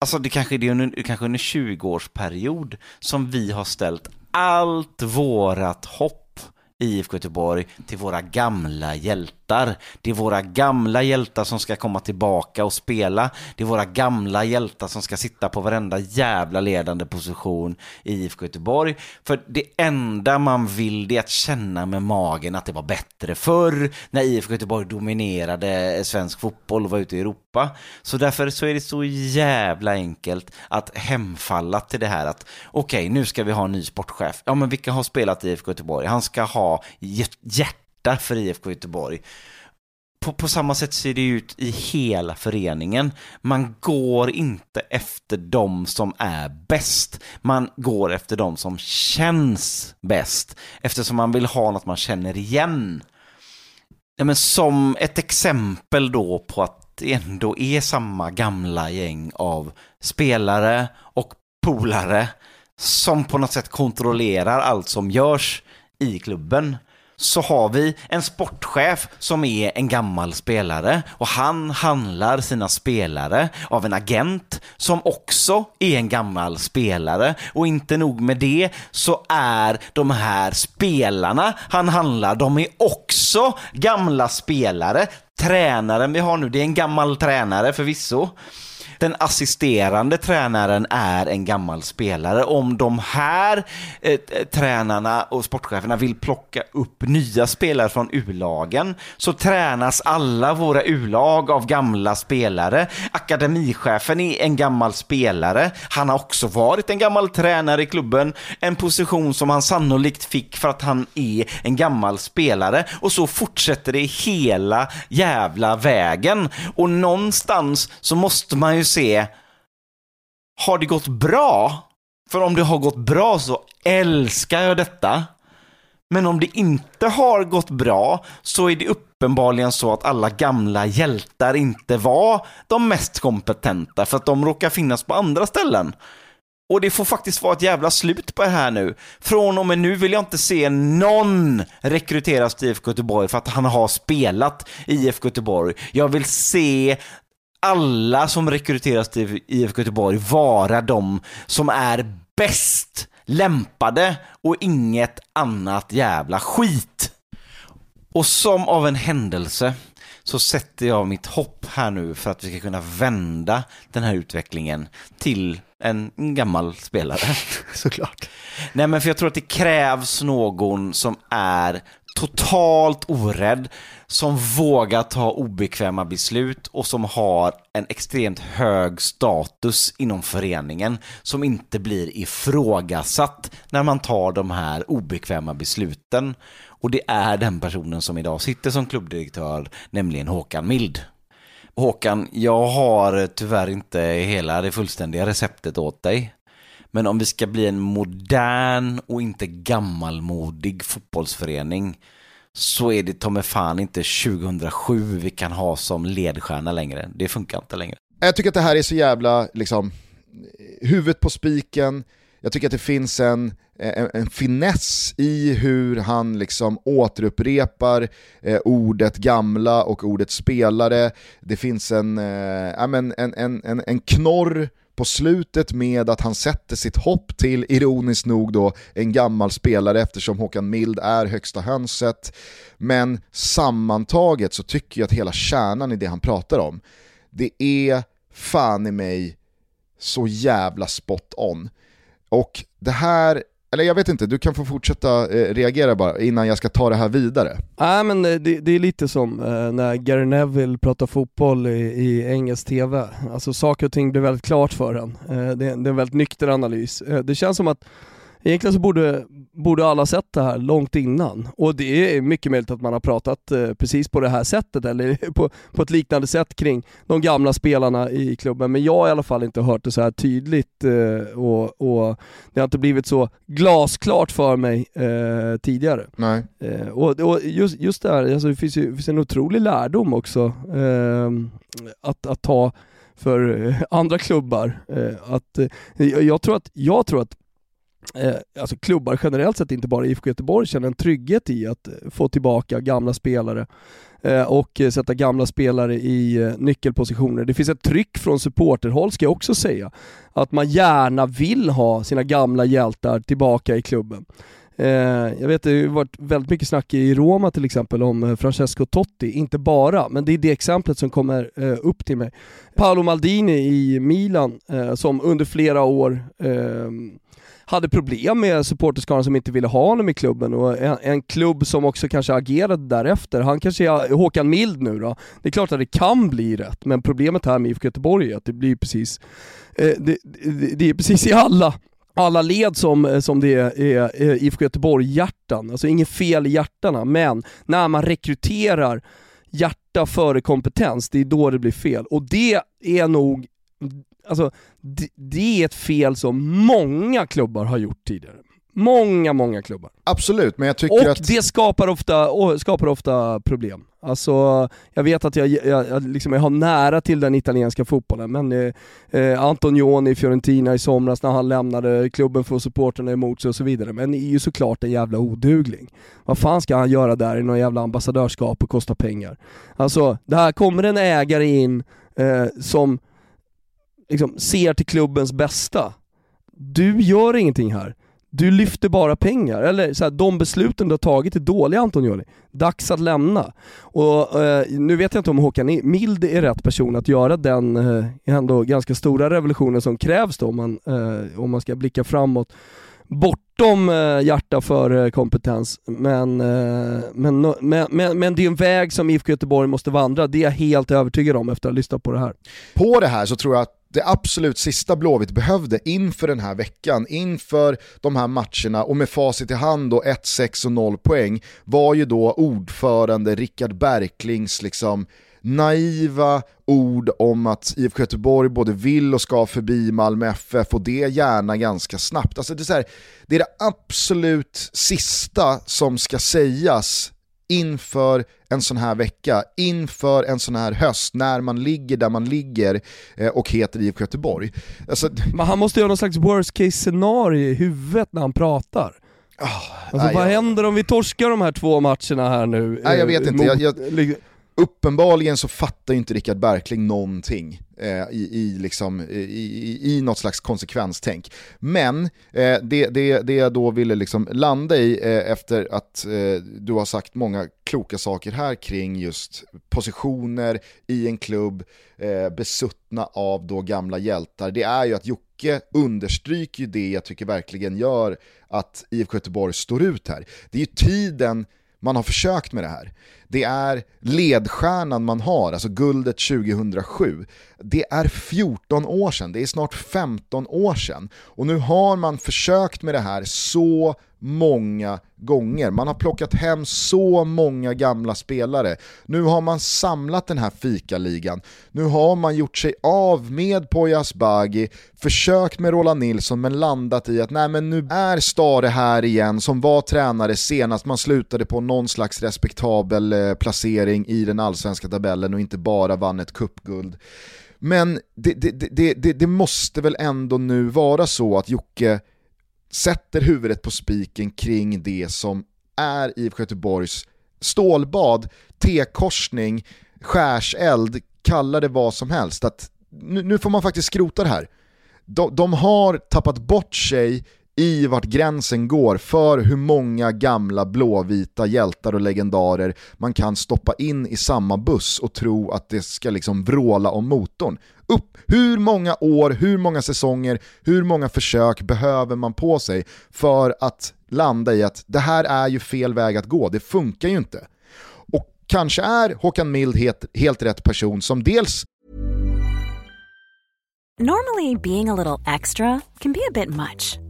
alltså det kanske är under, kanske under 20-årsperiod som vi har ställt allt vårat hopp IFK Göteborg till våra gamla hjältar. Det är våra gamla hjältar som ska komma tillbaka och spela. Det är våra gamla hjältar som ska sitta på varenda jävla ledande position i IFK Göteborg. För det enda man vill det är att känna med magen att det var bättre förr när IFK Göteborg dominerade svensk fotboll och var ute i Europa. Så därför så är det så jävla enkelt att hemfalla till det här att okej, okay, nu ska vi ha en ny sportchef. Ja, men vilka har spelat i IFK Göteborg? Han ska ha hjärta för IFK Göteborg. På, på, samma sätt ser det ut i hela föreningen. Man går inte efter de som är bäst. Man går efter de som känns bäst. Eftersom man vill ha något man känner igen. Ja, men som ett exempel då på att det ändå är samma gamla gäng av spelare och polare som på något sätt kontrollerar allt som görs i klubben så har vi en sportchef som är en gammal spelare och han handlar sina spelare av en agent som också är en gammal spelare och inte nog med det så är de här spelarna han handlar, de är också gamla spelare. Tränaren vi har nu, det är en gammal tränare förvisso. Den assisterande tränaren är en gammal spelare. Om de här eh, tränarna och sportcheferna vill plocka upp nya spelare från U-lagen så tränas alla våra U-lag av gamla spelare. Akademichefen är en gammal spelare. Han har också varit en gammal tränare i klubben, en position som han sannolikt fick för att han är en gammal spelare och så fortsätter det hela jävla vägen. Och någonstans så måste man ju se, har det gått bra? För om det har gått bra så älskar jag detta. Men om det inte har gått bra så är det uppenbarligen så att alla gamla hjältar inte var de mest kompetenta för att de råkar finnas på andra ställen. Och det får faktiskt vara ett jävla slut på det här nu. Från och med nu vill jag inte se någon rekryteras till IFK Göteborg för att han har spelat i IFK Göteborg. Jag vill se alla som rekryteras till IFK Göteborg vara de som är bäst lämpade och inget annat jävla skit. Och som av en händelse så sätter jag mitt hopp här nu för att vi ska kunna vända den här utvecklingen till en gammal spelare. Såklart. Nej men för jag tror att det krävs någon som är totalt orädd, som vågar ta obekväma beslut och som har en extremt hög status inom föreningen som inte blir ifrågasatt när man tar de här obekväma besluten. Och det är den personen som idag sitter som klubbdirektör, nämligen Håkan Mild. Håkan, jag har tyvärr inte hela det fullständiga receptet åt dig. Men om vi ska bli en modern och inte gammalmodig fotbollsförening så är det ta mig fan inte 2007 vi kan ha som ledstjärna längre. Det funkar inte längre. Jag tycker att det här är så jävla, liksom, huvudet på spiken, jag tycker att det finns en, en, en finess i hur han liksom återupprepar eh, ordet gamla och ordet spelare. Det finns en, eh, en, en, en, en knorr på slutet med att han sätter sitt hopp till, ironiskt nog då, en gammal spelare eftersom Håkan Mild är högsta hönset. Men sammantaget så tycker jag att hela kärnan i det han pratar om, det är fan i mig så jävla spot on. Och det här eller jag vet inte, du kan få fortsätta eh, reagera bara innan jag ska ta det här vidare. Nej men eh, det, det är lite som eh, när Gary Neville pratar fotboll i, i engelsk TV. Alltså saker och ting blir väldigt klart för en. Eh, det, det, är en väldigt nykter analys. Eh, det känns som att Egentligen så borde, borde alla sett det här långt innan och det är mycket möjligt att man har pratat eh, precis på det här sättet eller på, på ett liknande sätt kring de gamla spelarna i klubben men jag har i alla fall inte hört det så här tydligt eh, och, och, det har inte blivit så glasklart för mig eh, tidigare. Nej. Eh, och, och just, just där, alltså det finns ju finns en otrolig lärdom också eh, att, att ta för andra klubbar. att, jag, tror att, jag tror att eh, alltså klubbar generellt sett, inte bara IFK Göteborg, känner en trygghet i att eh, få tillbaka gamla spelare eh, och eh, sätta gamla spelare i eh, nyckelpositioner. Det finns ett tryck från supporterhåll ska jag också säga, att man gärna vill ha sina gamla hjältar tillbaka i klubben. Eh, jag vet det har varit väldigt mycket snack i Roma till exempel om Francesco Totti, inte bara, men det är det exemplet som kommer upp till mig. Paolo Maldini i Milan som under flera år ehm, hade problem med supporterskaran som inte ville ha honom i klubben och en, en, klubb som också kanske agerade därefter. Han kanske är Håkan Mild nu då. Det är klart att det kan bli rätt, men problemet här med IFK Göteborg är att det blir precis, eh, det, det, det, är precis i alla alla led som, som det är, är, IFK Göteborg-hjärtan, alltså inget fel i hjärtarna, men när man rekryterar hjärta före kompetens, det är då det blir fel. Och det är nog alltså, det, det är ett fel som många klubbar har gjort tidigare. Många, många klubbar. Absolut, men jag tycker och att... Och det skapar ofta, skapar ofta problem. Alltså, jag vet att jag, jag, jag, liksom, jag har nära till den italienska fotbollen, men eh, Antonioni i Fiorentina i somras när han lämnade klubben för supporterna emot sig och så vidare, men är ju såklart en jävla odugling. Vad fan ska han göra där i någon jävla ambassadörskap och kosta pengar? Alltså, det här kommer en ägare in eh, som liksom, ser till klubbens bästa. Du gör ingenting här. Du lyfter bara pengar, eller så här, de besluten du har tagit är dåliga Antonioni. Dags att lämna. Och eh, Nu vet jag inte om Håkan Mild är rätt person att göra den eh, ändå ganska stora revolutionen som krävs då om man, eh, om man ska blicka framåt bortom eh, hjärta för eh, kompetens. Men, eh, men, men, men, men, det är en väg som IFK Göteborg måste vandra, det är jag helt övertygad om efter att ha lyssnat på det här. På det här så tror jag att det absolut sista Blåvitt behövde inför den här veckan, inför de här matcherna och med facit i hand då 1-6 och 0 poäng, var ju då ordförande Rickard Berklings liksom naiva ord om att IFK Göteborg både vill och ska förbi Malmö FF och det gärna ganska snabbt. Alltså det, är här, det är det absolut sista som ska sägas inför en sån här vecka, inför en sån här höst, när man ligger där man ligger eh, och heter IFK Göteborg. Alltså, Men han måste ju ha någon slags worst case scenario i huvudet när han pratar. Oh, alltså, nej, vad jag... händer om vi torskar de här två matcherna här nu? Nej, jag vet eh, inte. Mot... Jag, jag uppenbarligen så fattar ju inte Rickard Berkling någonting eh, i, i, liksom, i, i, i något slags konsekvenstänk. Men eh, det, det, det jag då ville liksom landa i eh, efter att eh, du har sagt många kloka saker här kring just positioner i en klubb, eh, besuttna av då gamla hjältar, det är ju att Jocke understryker ju det jag tycker verkligen gör att IFK Göteborg står ut här. Det är ju tiden man har försökt med det här. Det är ledstjärnan man har, alltså guldet 2007. Det är 14 år sedan, det är snart 15 år sedan. Och nu har man försökt med det här så många gånger. Man har plockat hem så många gamla spelare. Nu har man samlat den här fikaligan. Nu har man gjort sig av med Poyas Bagi, försökt med Roland Nilsson men landat i att nej men nu är Stare här igen som var tränare senast man slutade på någon slags respektabel eh, placering i den allsvenska tabellen och inte bara vann ett cupguld. Men det, det, det, det, måste väl ändå nu vara så att Jocke sätter huvudet på spiken kring det som är IFK Göteborgs stålbad, T-korsning, skärseld, kalla det vad som helst. Att nu, nu får man faktiskt skrota det här. De, de har tappat bort sig i vart gränsen går för hur många gamla blåvita hjältar och legendarer man kan stoppa in i samma buss och tro att det ska liksom vråla om motorn. Upp! Hur många år, hur många säsonger, hur många försök behöver man på sig för att landa i att det här är ju fel väg att gå, det funkar ju inte. Och kanske är Håkan Mild helt, helt rätt person som dels Normally being a little extra can be a bit much.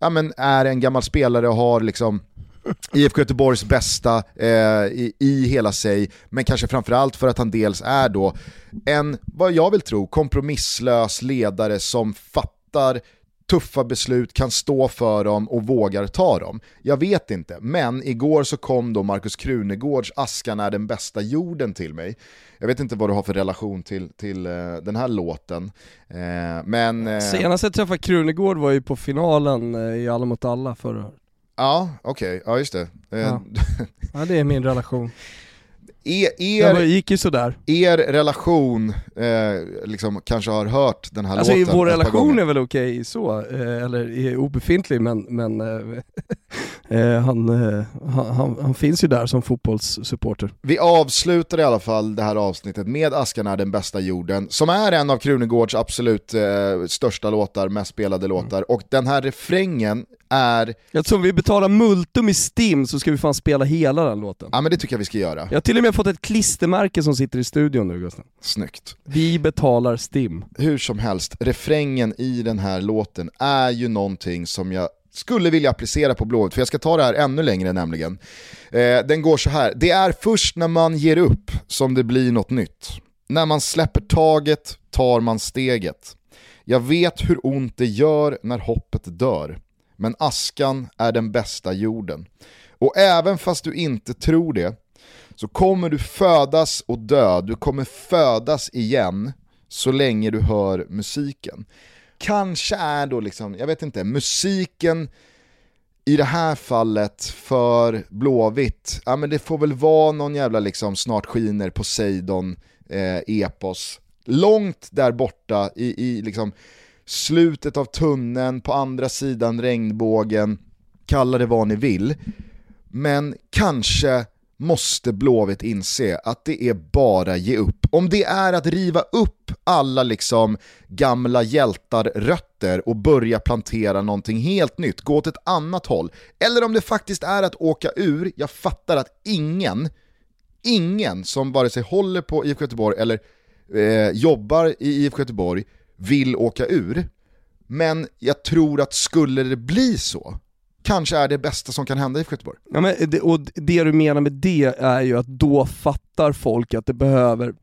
Ja, men är en gammal spelare och har liksom IFK Göteborgs bästa eh, i, i, hela sig, men kanske framförallt för att han dels är då en, vad jag vill tro, kompromisslös ledare som fattar tuffa beslut, kan stå för dem och vågar ta dem. Jag vet inte, men igår så kom då Markus Krunegårds Askan är den bästa jorden till mig. Jag vet inte vad du har för relation till, till uh, den här låten. Uh, men... Uh... Senast jag träffade Krunegård var ju på finalen i Alla mot alla förra året. Ja, okej, okay. ja just det. Ja. ja, det är min relation. Er, er, det gick ju sådär. Er relation eh, liksom kanske har hört den här alltså, låten Vår relation är väl okej okay, så, eh, eller är obefintlig men, men eh, eh han, eh, han, han, finns ju där som fotbollssupporter. Vi avslutar i alla fall det här avsnittet med Askan är den bästa jorden, som är en av Krunegårds absolut eh, största låtar, mest spelade låtar, mm. och den här refrängen är... Jag tror om vi betalar multum i STIM så ska vi fan spela hela den låten. Ja men det tycker jag vi ska göra. Jag har till och med fått ett klistermärke som sitter i studion nu Gustav. Snyggt. Vi betalar STIM. Hur som helst, refrängen i den här låten är ju någonting som jag skulle vilja applicera på Blåvitt, för jag ska ta det här ännu längre nämligen. Eh, den går så här. det är först när man ger upp som det blir något nytt. När man släpper taget tar man steget. Jag vet hur ont det gör när hoppet dör men askan är den bästa jorden. Och även fast du inte tror det, så kommer du födas och dö, du kommer födas igen så länge du hör musiken. Kanske är då liksom, jag vet inte, musiken i det här fallet för Blåvitt, ja men det får väl vara någon jävla liksom snart skiner Poseidon eh, epos. Långt där borta i, i liksom slutet av tunneln, på andra sidan regnbågen, kalla det vad ni vill. Men kanske måste Blåvitt inse att det är bara ge upp. Om det är att riva upp alla liksom gamla hjältar-rötter och börja plantera någonting helt nytt, gå åt ett annat håll. Eller om det faktiskt är att åka ur, jag fattar att ingen, ingen som vare sig håller på IFK Göteborg eller eh, jobbar i IFK Göteborg vill åka ur. Men jag tror att skulle det bli så, kanske är det bästa som kan hända i Göteborg. Ja, men det, och det du menar med det är ju att då fattar folk att det behöver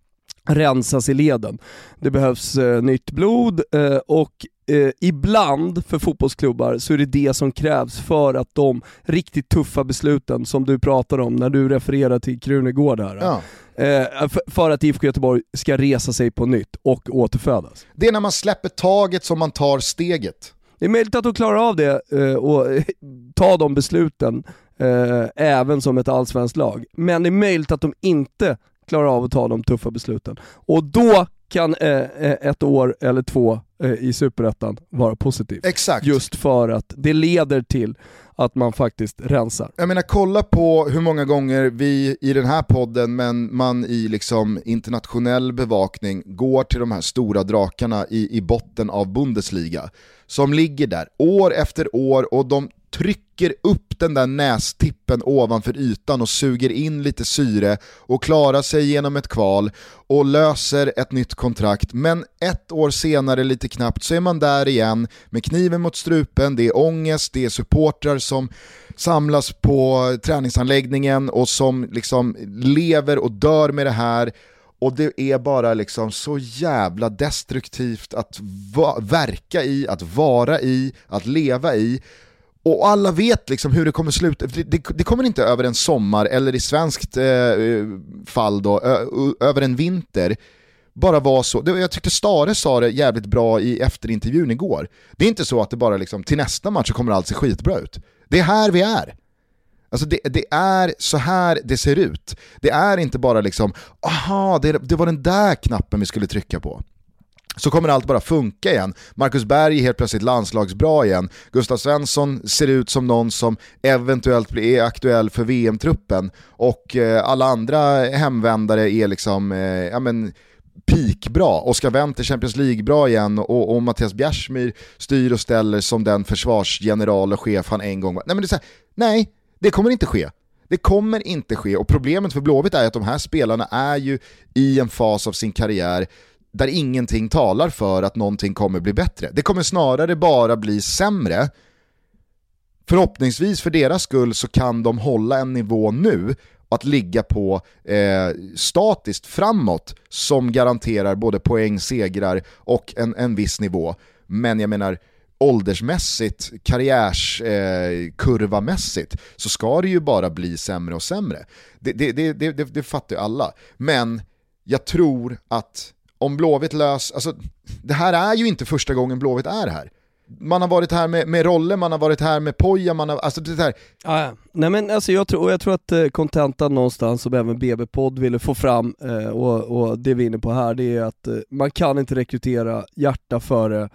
rensas i leden. Det behövs eh, nytt blod eh, och eh, ibland för fotbollsklubbar så är det det som krävs för att de riktigt tuffa besluten som du pratar om när du refererar till Krunegård här. Ja. Eh, för, att IFK Göteborg ska resa sig på nytt och återfödas. Det är när man släpper taget som man tar steget. Det är möjligt att de klarar av det eh, och ta de besluten eh, även som ett allsvenskt lag. Men det är möjligt att de inte klarar av att ta de tuffa besluten. Och då kan eh, eh ett år eller två eh, i Superettan vara positivt. Exakt. Just för att det leder till att man faktiskt rensar. Jag menar kolla på hur många gånger vi i den här podden, men man i liksom internationell bevakning går till de här stora drakarna i, i botten av Bundesliga. Som ligger där år efter år och de trycker upp den där nästippen ovanför ytan och suger in lite syre och klarar sig genom ett kval och löser ett nytt kontrakt. Men ett år senare lite knappt så är man där igen med kniven mot strupen, det är ångest, det är supportrar som samlas på träningsanläggningen och som liksom lever och dör med det här och det är bara liksom så jävla destruktivt att verka i, att vara i, att leva i. Och alla vet liksom hur det kommer sluta, det, det, det kommer inte över en sommar eller i svenskt eh, fall då, ö, över en vinter bara vara så. Jag tyckte Stare sa det jävligt bra i efterintervjun igår. Det är inte så att det bara liksom, till nästa match så kommer allt se skitbra ut. Det är här vi är. Alltså det, det, är så här det ser ut. Det är inte bara liksom, aha, det, det var den där knappen vi skulle trycka på så kommer allt bara funka igen. Marcus Berg är helt plötsligt landslagsbra igen. Gustav Svensson ser ut som någon som eventuellt blir aktuell för VM-truppen och eh, alla andra hemvändare är liksom, eh, ja men peakbra. Oskar Wendt är Champions League-bra igen och, och Mattias Bjärsmyr styr och ställer som den försvarsgeneral och chef han en gång var. Nej, men det, är så här, nej, det kommer inte ske. Det kommer inte ske och problemet för Blåvitt är att de här spelarna är ju i en fas av sin karriär där ingenting talar för att någonting kommer bli bättre. Det kommer snarare bara bli sämre. Förhoppningsvis för deras skull så kan de hålla en nivå nu att ligga på eh, statiskt framåt som garanterar både poäng, segrar och en, en viss nivå. Men jag menar, åldersmässigt, karriärskurvamässigt eh, så ska det ju bara bli sämre och sämre. Det, det, det, det, det fattar ju alla. Men jag tror att om Blåvitt lös, alltså det här är ju inte första gången Blåvitt är här. Man har varit här med, med Rolle, man har varit här med Poja, man har, alltså det här. Ah, ja. Nej men alltså jag tror, jag tror att eh, kontentan någonstans som även BB-podd ville få fram eh, och, och det vi är inne på här, det är att eh, man kan inte rekrytera hjärta före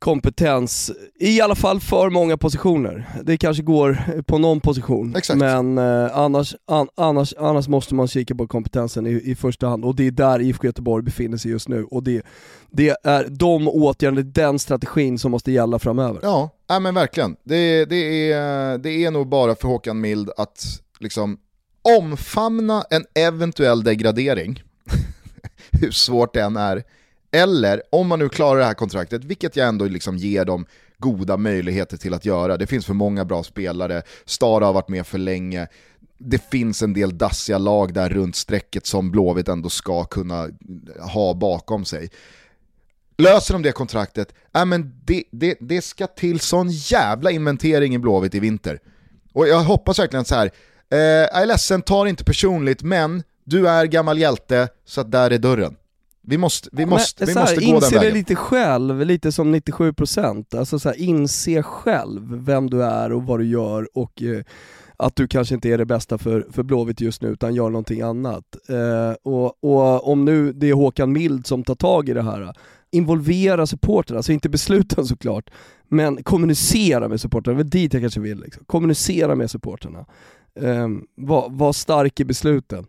kompetens, i alla fall för många positioner. Det kanske går på någon position, Exakt. men eh, annars, an, annars, annars måste man kika på kompetensen i, i första hand och det är där IFK Göteborg befinner sig just nu och det, det är de åtgärderna, den strategin som måste gälla framöver. Ja, ja men verkligen. Det, det, är, det är nog bara för Håkan Mild att liksom omfamna en eventuell degradering, hur svårt det än är, eller om man nu klarar det här kontraktet, vilket jag ändå liksom ger dem goda möjligheter till att göra. Det finns för många bra spelare, Stara har varit med för länge, det finns en del dassiga lag där runt strecket som Blåvitt ändå ska kunna ha bakom sig. Löser de det kontraktet, äh men det, det, det ska till sån jävla inventering i Blåvitt i vinter. Och jag hoppas verkligen så här, eh, jag är ledsen, ta det inte personligt, men du är gammal hjälte, så att där är dörren. Vi måste, vi måste, vi måste gå den vägen. Inse det lite själv, lite som 97%, alltså så här, inse själv vem du är och vad du gör och eh, att du kanske inte är det bästa för, för Blåvitt just nu utan gör någonting annat. Eh, och, och om nu det är Håkan Mild som tar tag i det här, involvera supporterna, alltså inte besluten såklart, men kommunicera med supporterna, det är dit jag kanske vill. Liksom. Kommunicera med supporterna. Eh, var, var stark i besluten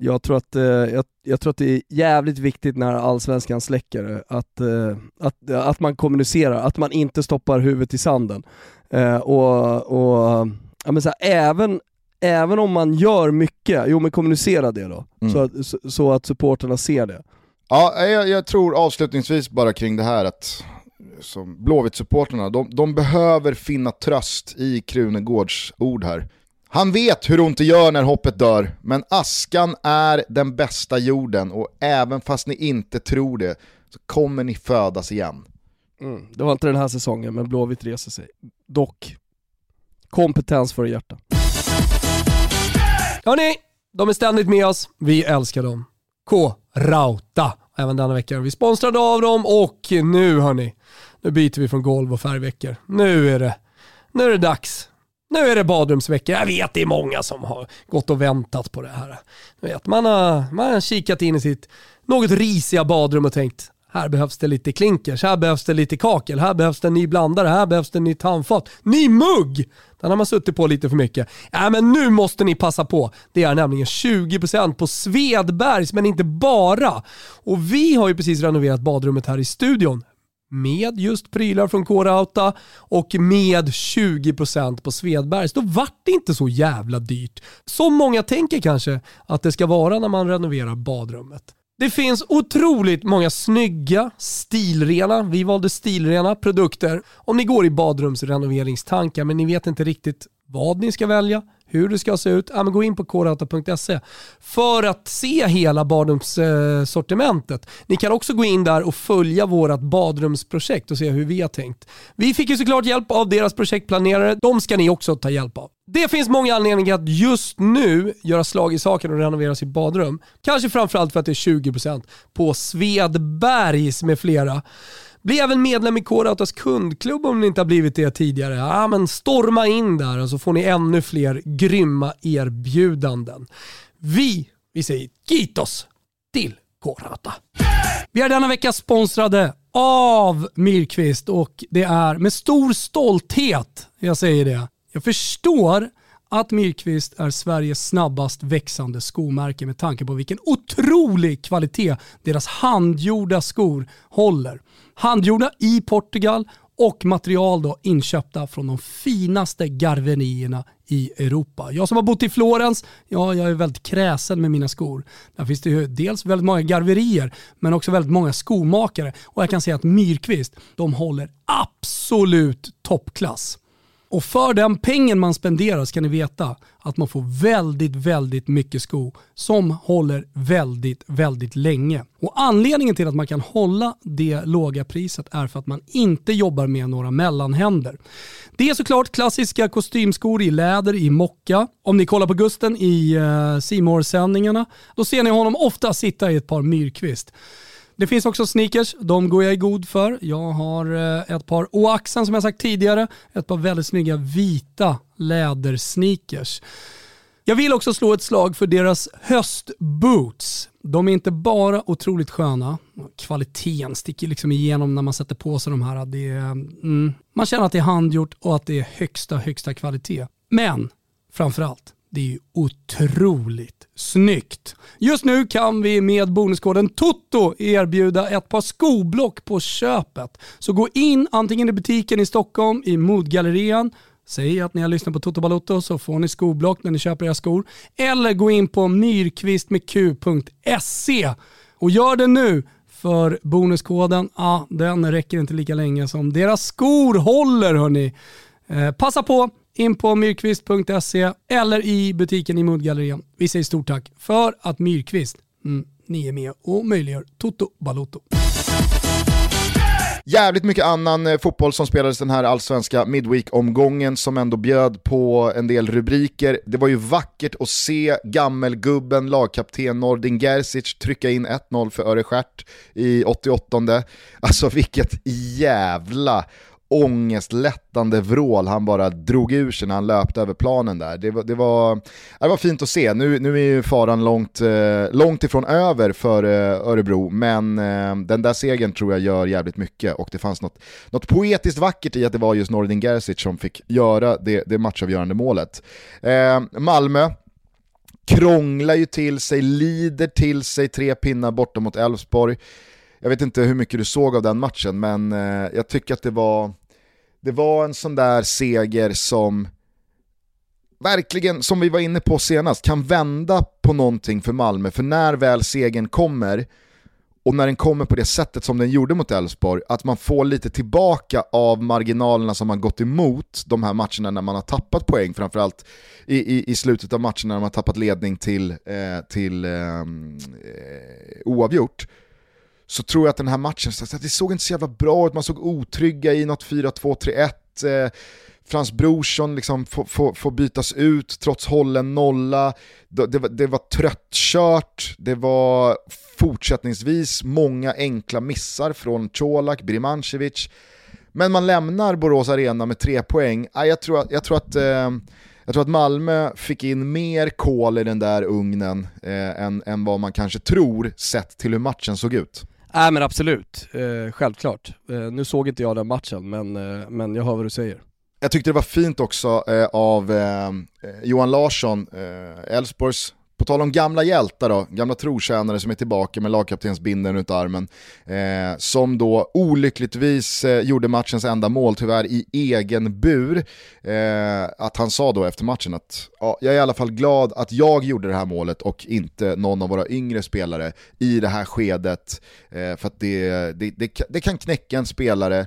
jag tror, att, eh, jag, jag, tror att det är jävligt viktigt när allsvenskan släcker att, eh, att, att man kommunicerar, att man inte stoppar huvudet i sanden. Eh, och, och ja, men så här, även, även om man gör mycket, jo men kommunicera det då, mm. så, att, så, så, att supporterna ser det. Ja, jag, jag, tror avslutningsvis bara kring det här att som Blåvitt-supporterna, de, de behöver finna tröst i Krunegårds ord här. Han vet hur ont det gör när hoppet dör, men askan är den bästa jorden och även fast ni inte tror det så kommer ni födas igen. Mm. Det var inte den här säsongen, men Blåvitt reser sig. Dock, kompetens för hjärta. Hörni, de är ständigt med oss. Vi älskar dem. K-Rauta. Även denna vecka vi sponsrade av dem och nu hörni, nu byter vi från golv och färgveckor. Nu är det, nu är det dags. Nu är det badrumsvecka. Jag vet det är många som har gått och väntat på det här. vet, man, har, man har kikat in i sitt något risiga badrum och tänkt här behövs det lite klinkers, här behövs det lite kakel, här behövs det en ny blandare, här behövs det en ny tandfat. Ny mugg! Den har man suttit på lite för mycket. Äh, men nu måste ni passa på. Det är nämligen 20% på Svedbergs, men inte bara. Och vi har ju precis renoverat badrummet här i studion med just prylar från K-Rauta och med 20% på Svedbergs. Då vart det inte så jävla dyrt. Som många tänker kanske att det ska vara när man renoverar badrummet. Det finns otroligt många snygga, stilrena, vi valde stilrena produkter. Om ni går i badrumsrenoveringstankar men ni vet inte riktigt vad ni ska välja, hur det ska se ut, ja, men gå in på korauta.se för att se hela badrumssortimentet. Ni kan också gå in där och följa vårt badrumsprojekt och se hur vi har tänkt. Vi fick ju såklart hjälp av deras projektplanerare, de ska ni också ta hjälp av. Det finns många anledningar att just nu göra slag i saken och renovera sitt badrum. Kanske framförallt för att det är 20% på Svedbergs med flera. Bli även medlem i K-Rautas kundklubb om ni inte har blivit det tidigare. Ja, men storma in där och så får ni ännu fler grymma erbjudanden. Vi, vi säger Kitos till K-Rauta. Vi är denna vecka sponsrade av Myrkvist och det är med stor stolthet jag säger det. Jag förstår att Myrkvist är Sveriges snabbast växande skomärke med tanke på vilken otrolig kvalitet deras handgjorda skor håller. Handgjorda i Portugal och material då inköpta från de finaste garvenierna i Europa. Jag som har bott i Florens, ja, jag är väldigt kräsen med mina skor. Där finns det ju dels väldigt många garverier, men också väldigt många skomakare. Och jag kan säga att Myrkvist, de håller absolut toppklass. Och för den pengen man spenderar ska ni veta att man får väldigt, väldigt mycket sko som håller väldigt, väldigt länge. Och anledningen till att man kan hålla det låga priset är för att man inte jobbar med några mellanhänder. Det är såklart klassiska kostymskor i läder i mocka. Om ni kollar på Gusten i eh, uh, sändningarna då ser ni honom ofta sitta i ett par myrkvist. Det finns också sneakers, de går jag i god för. Jag har eh, ett par Oaxen som jag sagt tidigare, ett par väldigt snygga vita lädersneakers. Jag vill också slå ett slag för deras höstboots. De är inte bara otroligt sköna, kvaliteten sticker liksom igenom när man sätter på sig de här. Det är, mm, man känner att det är handgjort och att det är högsta, högsta kvalitet. Men framförallt, det är ju otroligt snyggt. Just nu kan vi med bonuskoden TOTO erbjuda ett par skoblock på köpet. Så gå in antingen i butiken i Stockholm, i Modgallerian, Säg att ni har lyssnat på Toto Balotto så får ni skoblock när ni köper era skor. Eller gå in på myrkvistmedq.se och gör det nu för bonuskoden, ah, den räcker inte lika länge som deras skor håller hörni. Eh, passa på, in på myrkvist.se eller i butiken i Mundgallerian. Vi säger stort tack för att Myrkvist, mm, ni är med och möjliggör Toto Balotto. Jävligt mycket annan eh, fotboll som spelades den här allsvenska Midweek-omgången som ändå bjöd på en del rubriker. Det var ju vackert att se gammelgubben, lagkapten Nordin Gerzic trycka in 1-0 för Örestjärt i 88. Alltså vilket jävla ångestlättande vrål han bara drog ur sig när han löpte över planen där. Det var, det var, det var fint att se. Nu, nu är ju faran långt, eh, långt ifrån över för eh, Örebro, men eh, den där segern tror jag gör jävligt mycket och det fanns något, något poetiskt vackert i att det var just Nordin Gerzic som fick göra det, det matchavgörande målet. Malmö, krånglar ju till sig, lider till sig tre pinnar borta mot Elfsborg. Jag vet inte hur mycket du såg av den matchen, men eh, jag tycker att det var, det var en sån där seger som verkligen, som vi var inne på senast, kan vända på någonting för Malmö. För när väl segern kommer och när den kommer på det sättet som den gjorde mot Elfsborg, att man får lite tillbaka av marginalerna som man gått emot de här matcherna när man har tappat poäng, framförallt i, i, i slutet av matchen när man har tappat ledning till, eh, till ehm, eh, oavgjort så tror jag att den här matchen, så det såg inte så jävla bra ut, man såg otrygga i något 4-2-3-1. Eh, Frans Brorsson liksom får, får, får, bytas ut trots hållen nolla. Det, det, det, var tröttkört, det var fortsättningsvis många enkla missar från Colak, Birmancevic. Men man lämnar Borås Arena med tre poäng. Jag tror att, jag tror att, eh, jag tror att Malmö fick in mer kol i den där ugnen eh, än, än vad man kanske tror sett till hur matchen såg ut. Nej men absolut, eh, självklart. Eh, nu såg inte jag den matchen men, eh, men jag hör vad du säger. Jag tyckte det var fint också eh, av eh, Johan Larsson, eh, Elfsborgs på tal om gamla hjältar då, gamla trotjänare som är tillbaka med lagkaptensbindeln runt armen. Eh, som då olyckligtvis eh, gjorde matchens enda mål, tyvärr i egen bur. Eh, att han sa då efter matchen att ja, jag är i alla fall glad att jag gjorde det här målet och inte någon av våra yngre spelare i det här skedet. Eh, för att det, det, det, det kan knäcka en spelare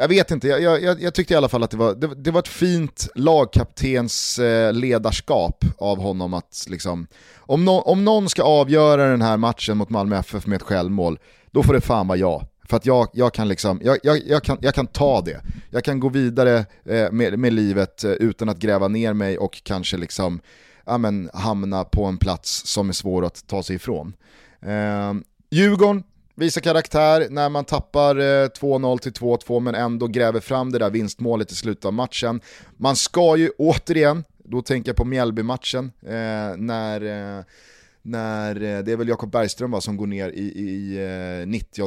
jag vet inte, jag, jag, jag, tyckte i alla fall att det var, det, det var ett fint lagkaptens eh, ledarskap av honom att liksom, om, no, om någon ska avgöra den här matchen mot Malmö FF med ett självmål, då får det fan vara jag. För att jag, jag, kan, liksom, jag, jag, jag, kan, jag kan ta det. Jag kan gå vidare eh, med, med livet eh, utan att gräva ner mig och kanske liksom, ja, men, hamna på en plats som är svår att ta sig ifrån. Eh, Djurgården Visa karaktär när man tappar eh, 2-0 till 2-2 men ändå gräver fram det där vinstmålet i slutet av matchen. Man ska ju återigen, då tänker jag på Mjällby-matchen, eh, när, eh, när eh, det är väl Jakob Bergström va, som går ner i, i eh, 90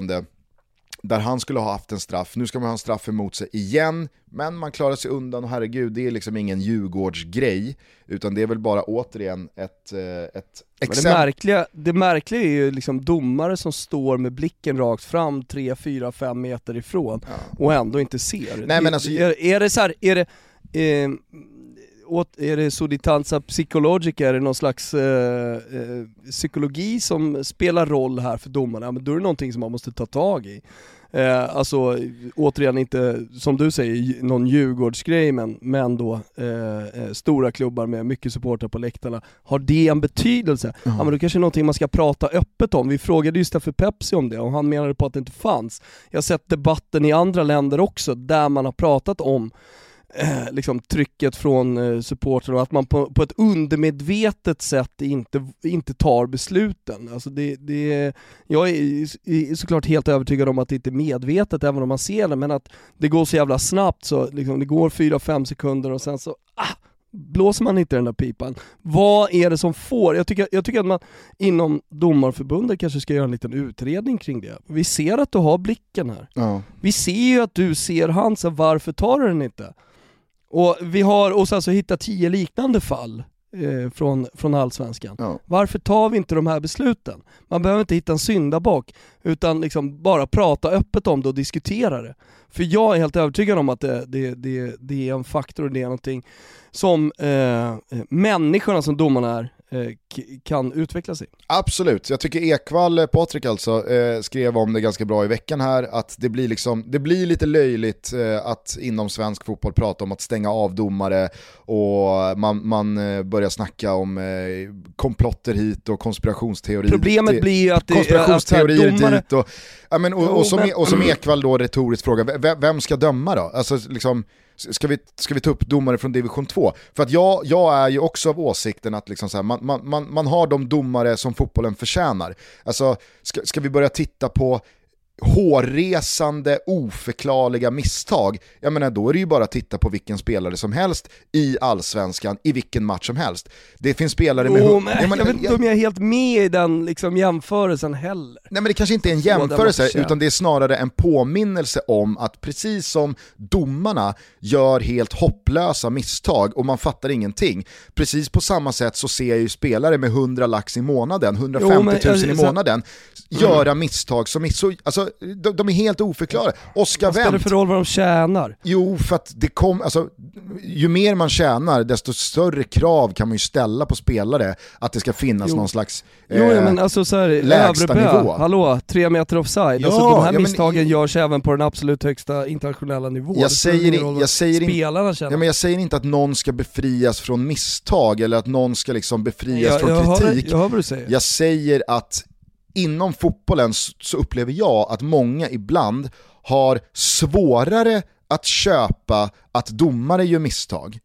där han skulle ha haft en straff. Nu ska man ha en straff emot sig igen, men man klarar sig undan och herregud, det är liksom ingen Djurgårdsgrej, utan det är väl bara återigen ett, eh, ett exempel. Det märkliga, det märkliga är ju liksom domare som står med blicken rakt fram 3, 4, 5 meter ifrån ja. och ändå inte ser. Nej, men alltså... är, är det så här, är det, eh, är det solitanza psychologica, är det någon slags eh, eh, psykologi som spelar roll här för domarna? Men då är det någonting som man måste ta tag i. Eh, alltså återigen inte, som du säger, någon Djurgårdsgrej men, men då eh, eh, stora klubbar med mycket supportrar på läktarna. Har det en betydelse? Mm. Ja men då kanske är någonting man ska prata öppet om. Vi frågade just för Pepsi om det och han menade på att det inte fanns. Jag har sett debatten i andra länder också där man har pratat om eh, liksom trycket från eh, supportrarna och att man på, på ett undermedvetet sätt inte, inte tar besluten. Alltså det, det, jag är såklart helt övertygad om att det inte är medvetet även om man ser det, men att det går så jävla snabbt så liksom, det går 4-5 sekunder och sen så ah, blåser man inte den där pipan. Vad är det som får? Jag tycker, jag tycker att man inom domarförbundet kanske ska göra en liten utredning kring det. Vi ser att du har blicken här. Ja. Vi ser ju att du ser Hansen, varför tar du den inte? Och vi har oss alltså hittat tio liknande fall eh, från, från Allsvenskan. Ja. Varför tar vi inte de här besluten? Man behöver inte hitta en syndabock, utan liksom bara prata öppet om det och diskutera det. För jag är helt övertygad om att det, det, det, det är en faktor och det är någonting som eh, människorna som domarna är, Eh, kan utveckla sig. Absolut, jag tycker Ekvall, eh, Patrik alltså, eh, skrev om det ganska bra i veckan här, att det blir, liksom, det blir lite löjligt att inom svensk fotboll prata om att stänga av domare och man, man börjar snacka om komplotter hit och konspirationsteorier Problemet blir ju att det konspirationsteorier att domare... dit och, ja, men, och, och, som, e- och som Ekvall då retoriskt frågar, vem ska döma då? Alltså liksom, Ska vi, ska vi ta upp domare från division 2? För att jag, jag är ju också av åsikten att liksom så här, man, man, man, man har de domare som fotbollen förtjänar. Alltså, ska, ska vi börja titta på hårresande, oförklarliga misstag, jag menar då är det ju bara att titta på vilken spelare som helst i allsvenskan, i vilken match som helst. Det finns spelare med... Oh, men, jag, menar, jag vet inte om jag är helt med i den liksom, jämförelsen heller. Nej men det kanske inte är en jämförelse, utan det är snarare en påminnelse om att precis som domarna gör helt hopplösa misstag och man fattar ingenting, precis på samma sätt så ser jag ju spelare med 100 lax i månaden, 150 000 i månaden, göra misstag som så... Alltså, alltså, de, de är helt oförklarade. Oskar Vad spelar det Wendt, för roll vad de tjänar? jo för att det kom, alltså, ju mer man tjänar desto större krav kan man ju ställa på spelare att det ska finnas Jo. någon slags... Jo eh, ja, men alltså såhär, lägsta Övrebö, nivå. hallå, tre meter offside. Ja, alltså de här ja, misstagen görs även på den absolut högsta internationella nivån. Jag säger ingen i- roll jag säger in- spelarna känner. Ja, men jag säger inte att någon ska befrias från misstag eller att någon ska liksom befrias från jag, kritik. hör, jag hör vad du säger. Jag säger att inom fotbollen så upplever jag att många ibland har svårare att köpa att domare gör misstag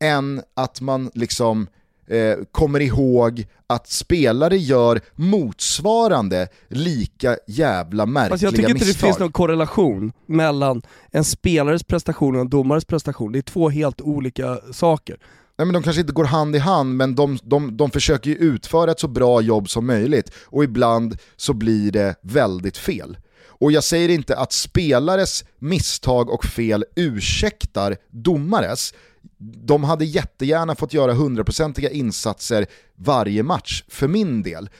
än att man liksom eh, kommer ihåg att spelare gör motsvarande lika jävla märkliga Fast jag tycker inte misstag. det finns någon korrelation mellan en spelares prestation och en domares prestation. Det är två helt olika saker. Nej, men de kanske inte går hand i hand, men de, de, de försöker ju utföra ett så bra jobb som möjligt och ibland så blir det väldigt fel. Och jag säger inte att spelares misstag och fel ursäktar domares. De hade jättegärna fått göra hundraprocentiga insatser varje match, för min del.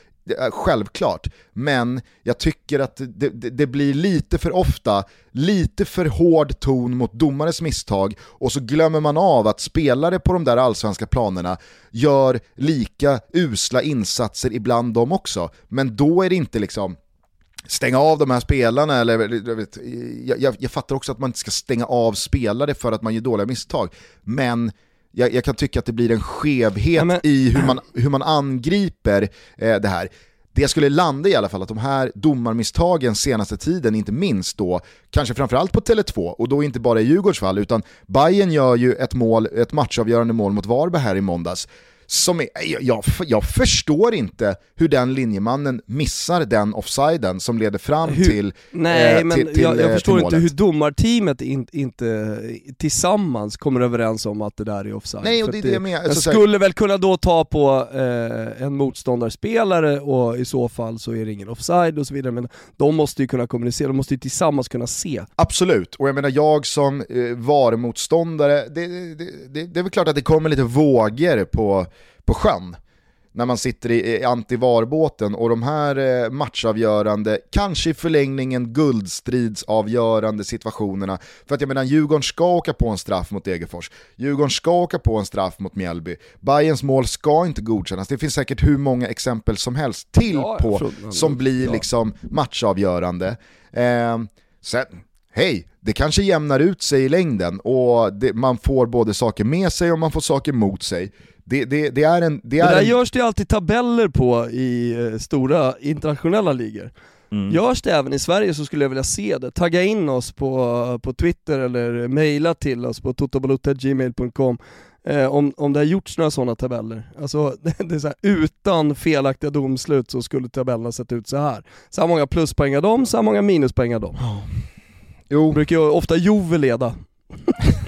Självklart, men jag tycker att det, det, det blir lite för ofta, lite för hård ton mot domares misstag och så glömmer man av att spelare på de där allsvenska planerna gör lika usla insatser ibland de också. Men då är det inte liksom stänga av de här spelarna, eller jag, vet, jag, jag, jag fattar också att man inte ska stänga av spelare för att man gör dåliga misstag, men jag, jag kan tycka att det blir en skevhet Ja, men- i hur man, hur man angriper eh, det här. Det jag skulle landa i alla fall, att de här domarmisstagen senaste tiden, inte minst då, kanske framförallt på Tele2, och då inte bara i Djurgårds fall, utan Bayern gör ju ett, mål, ett matchavgörande mål mot Varberg här i måndags, som är, jag, jag, förstår inte hur den linjemannen missar den offsiden som leder fram Hur- till Nej eh, men till- till, jag, jag eh, förstår inte hur domarteamet in, inte tillsammans kommer överens om att det där är offside. Nej, och det är att det jag Alltså, skulle väl kunna då ta på eh, en motståndarspelare och i så fall så är det ingen offside och så vidare, men de måste ju kunna kommunicera, de måste ju tillsammans kunna se. Absolut, och jag menar jag som eh, VAR-motståndare, det, det, det, det är väl klart att det kommer lite vågor på, på sjön när man sitter i, anti-VAR-båten och de här eh, matchavgörande, kanske i förlängningen guldstridsavgörande situationerna. För att jag menar, Djurgården ska åka på en straff mot Degerfors, Djurgården ska åka på en straff mot Mjällby, Bayerns mål ska inte godkännas. Det finns säkert hur många exempel som helst till Ja, på som blir ja. liksom matchavgörande. Eh, sen, hej, det kanske jämnar ut sig i längden och det, man får både saker med sig och man får saker mot sig. Det, det, det är en... Det Det är där en görs det ju alltid tabeller på i eh, stora internationella ligor. Mm. Görs det även i Sverige så skulle jag vilja se det. Tagga in oss på, på Twitter eller mejla till oss på totobalutta.gmail.com eh, om, om det har gjorts några sådana tabeller. Alltså, det är så här, utan felaktiga domslut så skulle tabellerna sett ut så här. Så här många pluspoäng har de, så här många minuspoäng har de. jo, Brukar ju ofta Juve leda.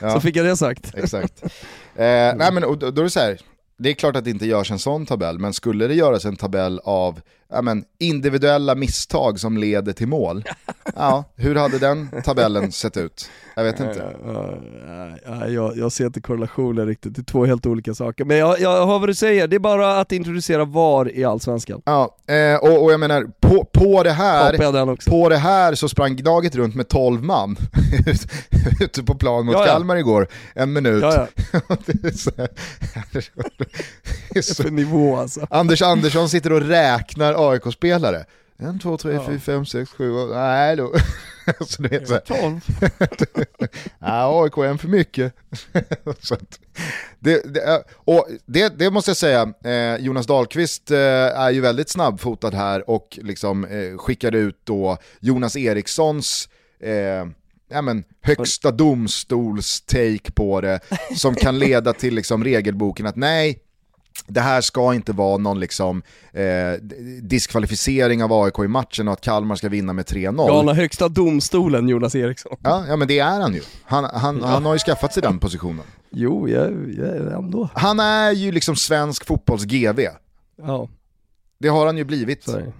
ja, Så fick jag det sagt. exakt. Eh, nej men och då, då är det så här, det är klart att det inte görs en sån tabell, men skulle det göras en tabell av ja, men, individuella misstag som leder till mål, ja, hur hade den tabellen sett ut? Jag vet inte. Ja, ja, ja, jag, jag ser inte korrelationen riktigt, det är två helt olika saker. Men jag, jag hör vad du säger, det är bara att introducera VAR i Allsvenskan. Ja, eh, och, och jag menar, på, på det här. På det här så sprang Gnaget runt med 12 man ute på plan mot Ja, ja. Kalmar igår, en minut. Ja, ja. Det är så- det är så- För nivå alltså. Anders Andersson sitter och räknar AIK-spelare. En, två, tre, fyra, fem, sex, sju, åtta, nej då. Så du vet, så här, 12. Ja, AIK är en för mycket. så det, det, och det, det måste jag säga, eh, Jonas Dahlqvist eh, är ju väldigt snabbfotad här och liksom eh, skickade ut då Jonas Erikssons eh, ja, men, högsta domstols take på det som kan leda till liksom, regelboken att nej, det här ska inte vara någon liksom, eh, diskvalificering av AIK i matchen och att Kalmar ska vinna med 3-0. Galna högsta domstolen Jonas Eriksson. Ja, ja men det är han ju. Han, han, han har ju skaffat sig den positionen. Jo, jag, jag ändå. Han är ju liksom svensk fotbolls GV. Ja, Det har han ju blivit. är.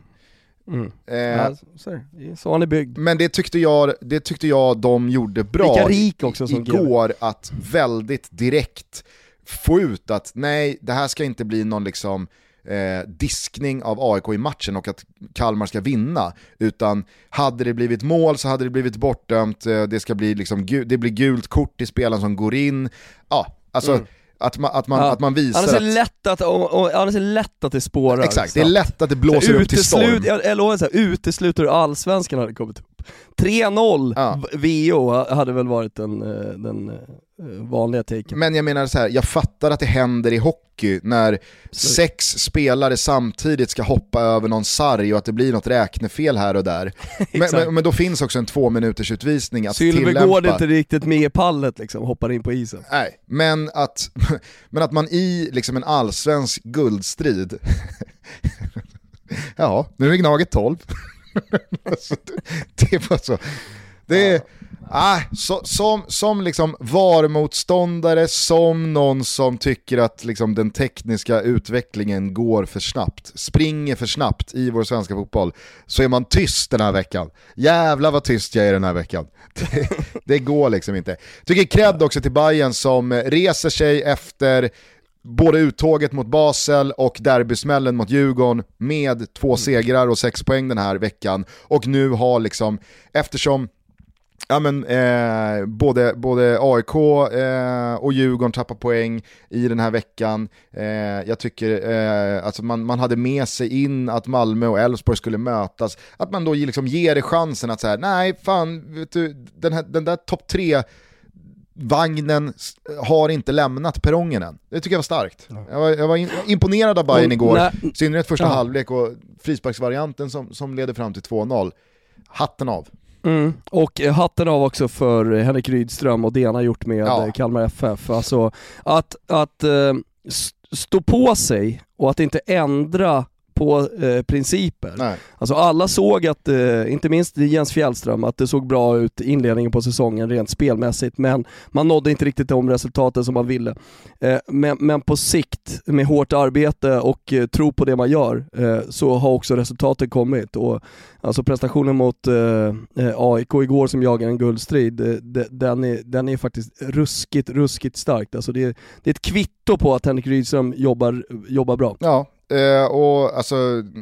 Mm. Eh, Ja, så är har ni byggd. men det tyckte, jag, det tyckte jag de gjorde bra rik också som igår, att väldigt direkt få ut att nej, det här ska inte bli någon liksom eh, diskning av AIK i matchen och att Kalmar ska vinna. Utan hade det blivit mål så hade det blivit bortdömt, eh, det, ska bli liksom, det blir gult kort i spelaren som går in. Ja, alltså mm. Att man, att man, ja. att man visar annars är det lätt att, och, och, annars är det lätt att det spårar. Exakt, snabbt. det är lätt att det blåser upp till storm. Jag, jag lovar, så här, utesluter allsvenskan hade kommit upp. 3-0 ja. VO hade väl varit den, eh, den eh, vanliga taken. Men jag menar så här, jag fattar att det händer i hockey när sex spelare samtidigt ska hoppa över någon sarg och att det blir något räknefel här och där. men, men, men, då finns också en två minuters utvisning att Sylve tillämpa. går inte riktigt med i pallet liksom, hoppar in på isen. Nej, men att, men att man i liksom en allsvensk guldstrid, ja, nu är Gnaget 12. alltså, det, det var så. Det är, ah, så, som, som liksom VAR-motståndare, som någon som tycker att liksom den tekniska utvecklingen går för snabbt, springer för snabbt i vår svenska fotboll, så är man tyst den här veckan. Jävlar vad tyst jag är den här veckan. Det, det går liksom inte. Tycker cred också till Bayern som reser sig efter både uttåget mot Basel och derbysmällen mot Djurgården med två segrar och sex poäng den här veckan. Och nu har liksom, eftersom Ja, men, eh, både, både AIK eh, och Djurgården tappar poäng i den här veckan. Eh, jag tycker eh, alltså man, man hade med sig in att Malmö och Elfsborg skulle mötas. Att man då liksom ger det chansen att säga nej fan, vet du, den, här, den där topp tre vagnen har inte lämnat perrongen än. Det tycker jag var starkt. Jag var, jag var imponerad av Bayern igår, i synnerhet första ja. halvlek och frisparksvarianten som, som leder fram till 2-0. Hatten av. Mm. Och eh, hatten av också för Henrik Rydström och det han har gjort med ja. Kalmar FF. Alltså att, att stå på sig och att inte ändra på eh, principer. Nej. Alltså alla såg att, eh, inte minst Jens Fjällström, att det såg bra ut inledningen på säsongen rent spelmässigt, men man nådde inte riktigt de resultaten som man ville. Eh, men, men, på sikt, med hårt arbete och eh, tro på det man gör, eh, så har också resultaten kommit. Och, alltså prestationen mot eh, AIK igår som jagar en guldstrid, den, är, den är faktiskt ruskigt, ruskigt starkt. Alltså det, det är ett kvitto på att Henrik Rydström jobbar, jobbar bra. Ja, Eh, och alltså...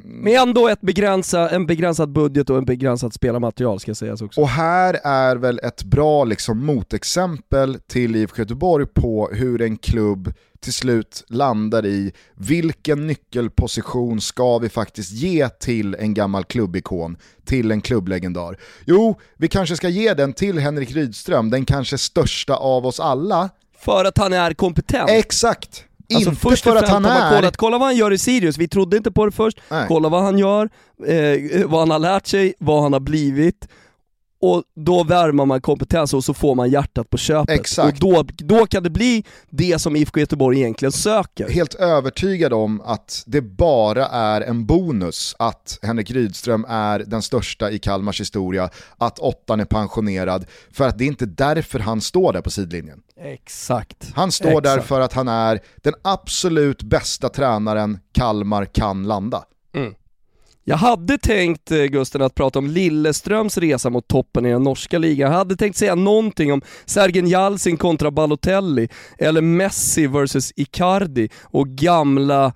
Men ändå ett begränsa, en begränsad budget och en begränsat spelarmaterial ska sägas också. Och här är väl ett bra liksom, motexempel till IFK Göteborg på hur en klubb till slut landar i vilken nyckelposition ska vi faktiskt ge till en gammal klubbikon, till en klubblegendar. Jo, vi kanske ska ge den till Henrik Rydström, den kanske största av oss alla. För att han är kompetent? Exakt! Alltså inte först för att han är... Kollat, kolla vad han gör i Sirius, vi trodde inte på det först. Nej. Kolla vad han gör, eh, vad han har lärt sig, vad han har blivit och då värmer man kompetens och så får man hjärtat på köpet. Exakt. Och då, då kan det bli det som IFK Göteborg egentligen söker. Helt övertygad om att det bara är en bonus att Henrik Rydström är den största i Kalmars historia, att åttan är pensionerad, för att det är inte därför han står där på sidlinjen. Exakt. Han står Exakt. där för att han är den absolut bästa tränaren Kalmar kan landa. Mm. Jag hade tänkt eh, Gusten att prata om Lilleströms resa mot toppen i den norska ligan. Jag hade tänkt säga någonting om Sergen Jalsin kontra Balotelli, eller Messi versus Icardi och gamla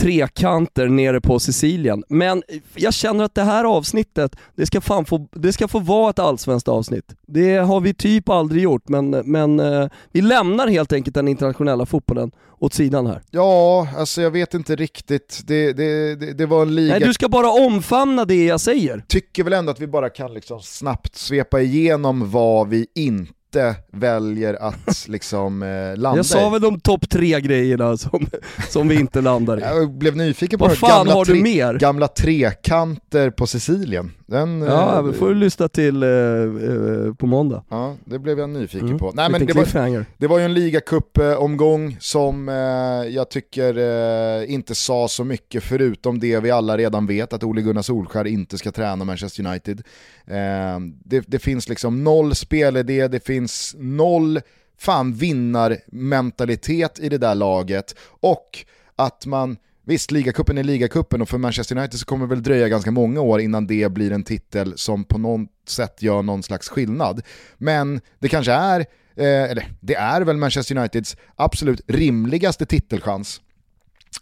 trekanter nere på Sicilien. Men jag känner att det här avsnittet, det ska, fan få, det ska få vara ett allsvenskt avsnitt. Det har vi typ aldrig gjort, men, men eh, vi lämnar helt enkelt den internationella fotbollen åt sidan här. Ja, alltså jag vet inte riktigt. Det, det, det, det var en liga... Nej, du ska bara omfamna det jag säger. Tycker väl ändå att vi bara kan liksom snabbt svepa igenom vad vi inte inte väljer att liksom eh, landa Jag sa väl de topp tre grejerna som, som vi inte landar i. Jag blev nyfiken på Vad fan gamla, har du mer? gamla trekanter på Sicilien. Den, ja, eh, vi får lyssna till eh, eh, på måndag. Ja, det blev jag nyfiken mm. på. Nej, men det, var, det var ju en ligacup-omgång som eh, jag tycker eh, inte sa så mycket förutom det vi alla redan vet, att Ole Gunnar Solskär inte ska träna Manchester United. Eh, det, det, finns liksom noll spelidé, det finns finns noll fan vinnarmentalitet i det där laget och att man Visst, ligacupen är ligacupen och för Manchester United så kommer det väl dröja ganska många år innan det blir en titel som på något sätt gör någon slags skillnad. Men det kanske är, eh, eller det är väl Manchester Uniteds absolut rimligaste titelchans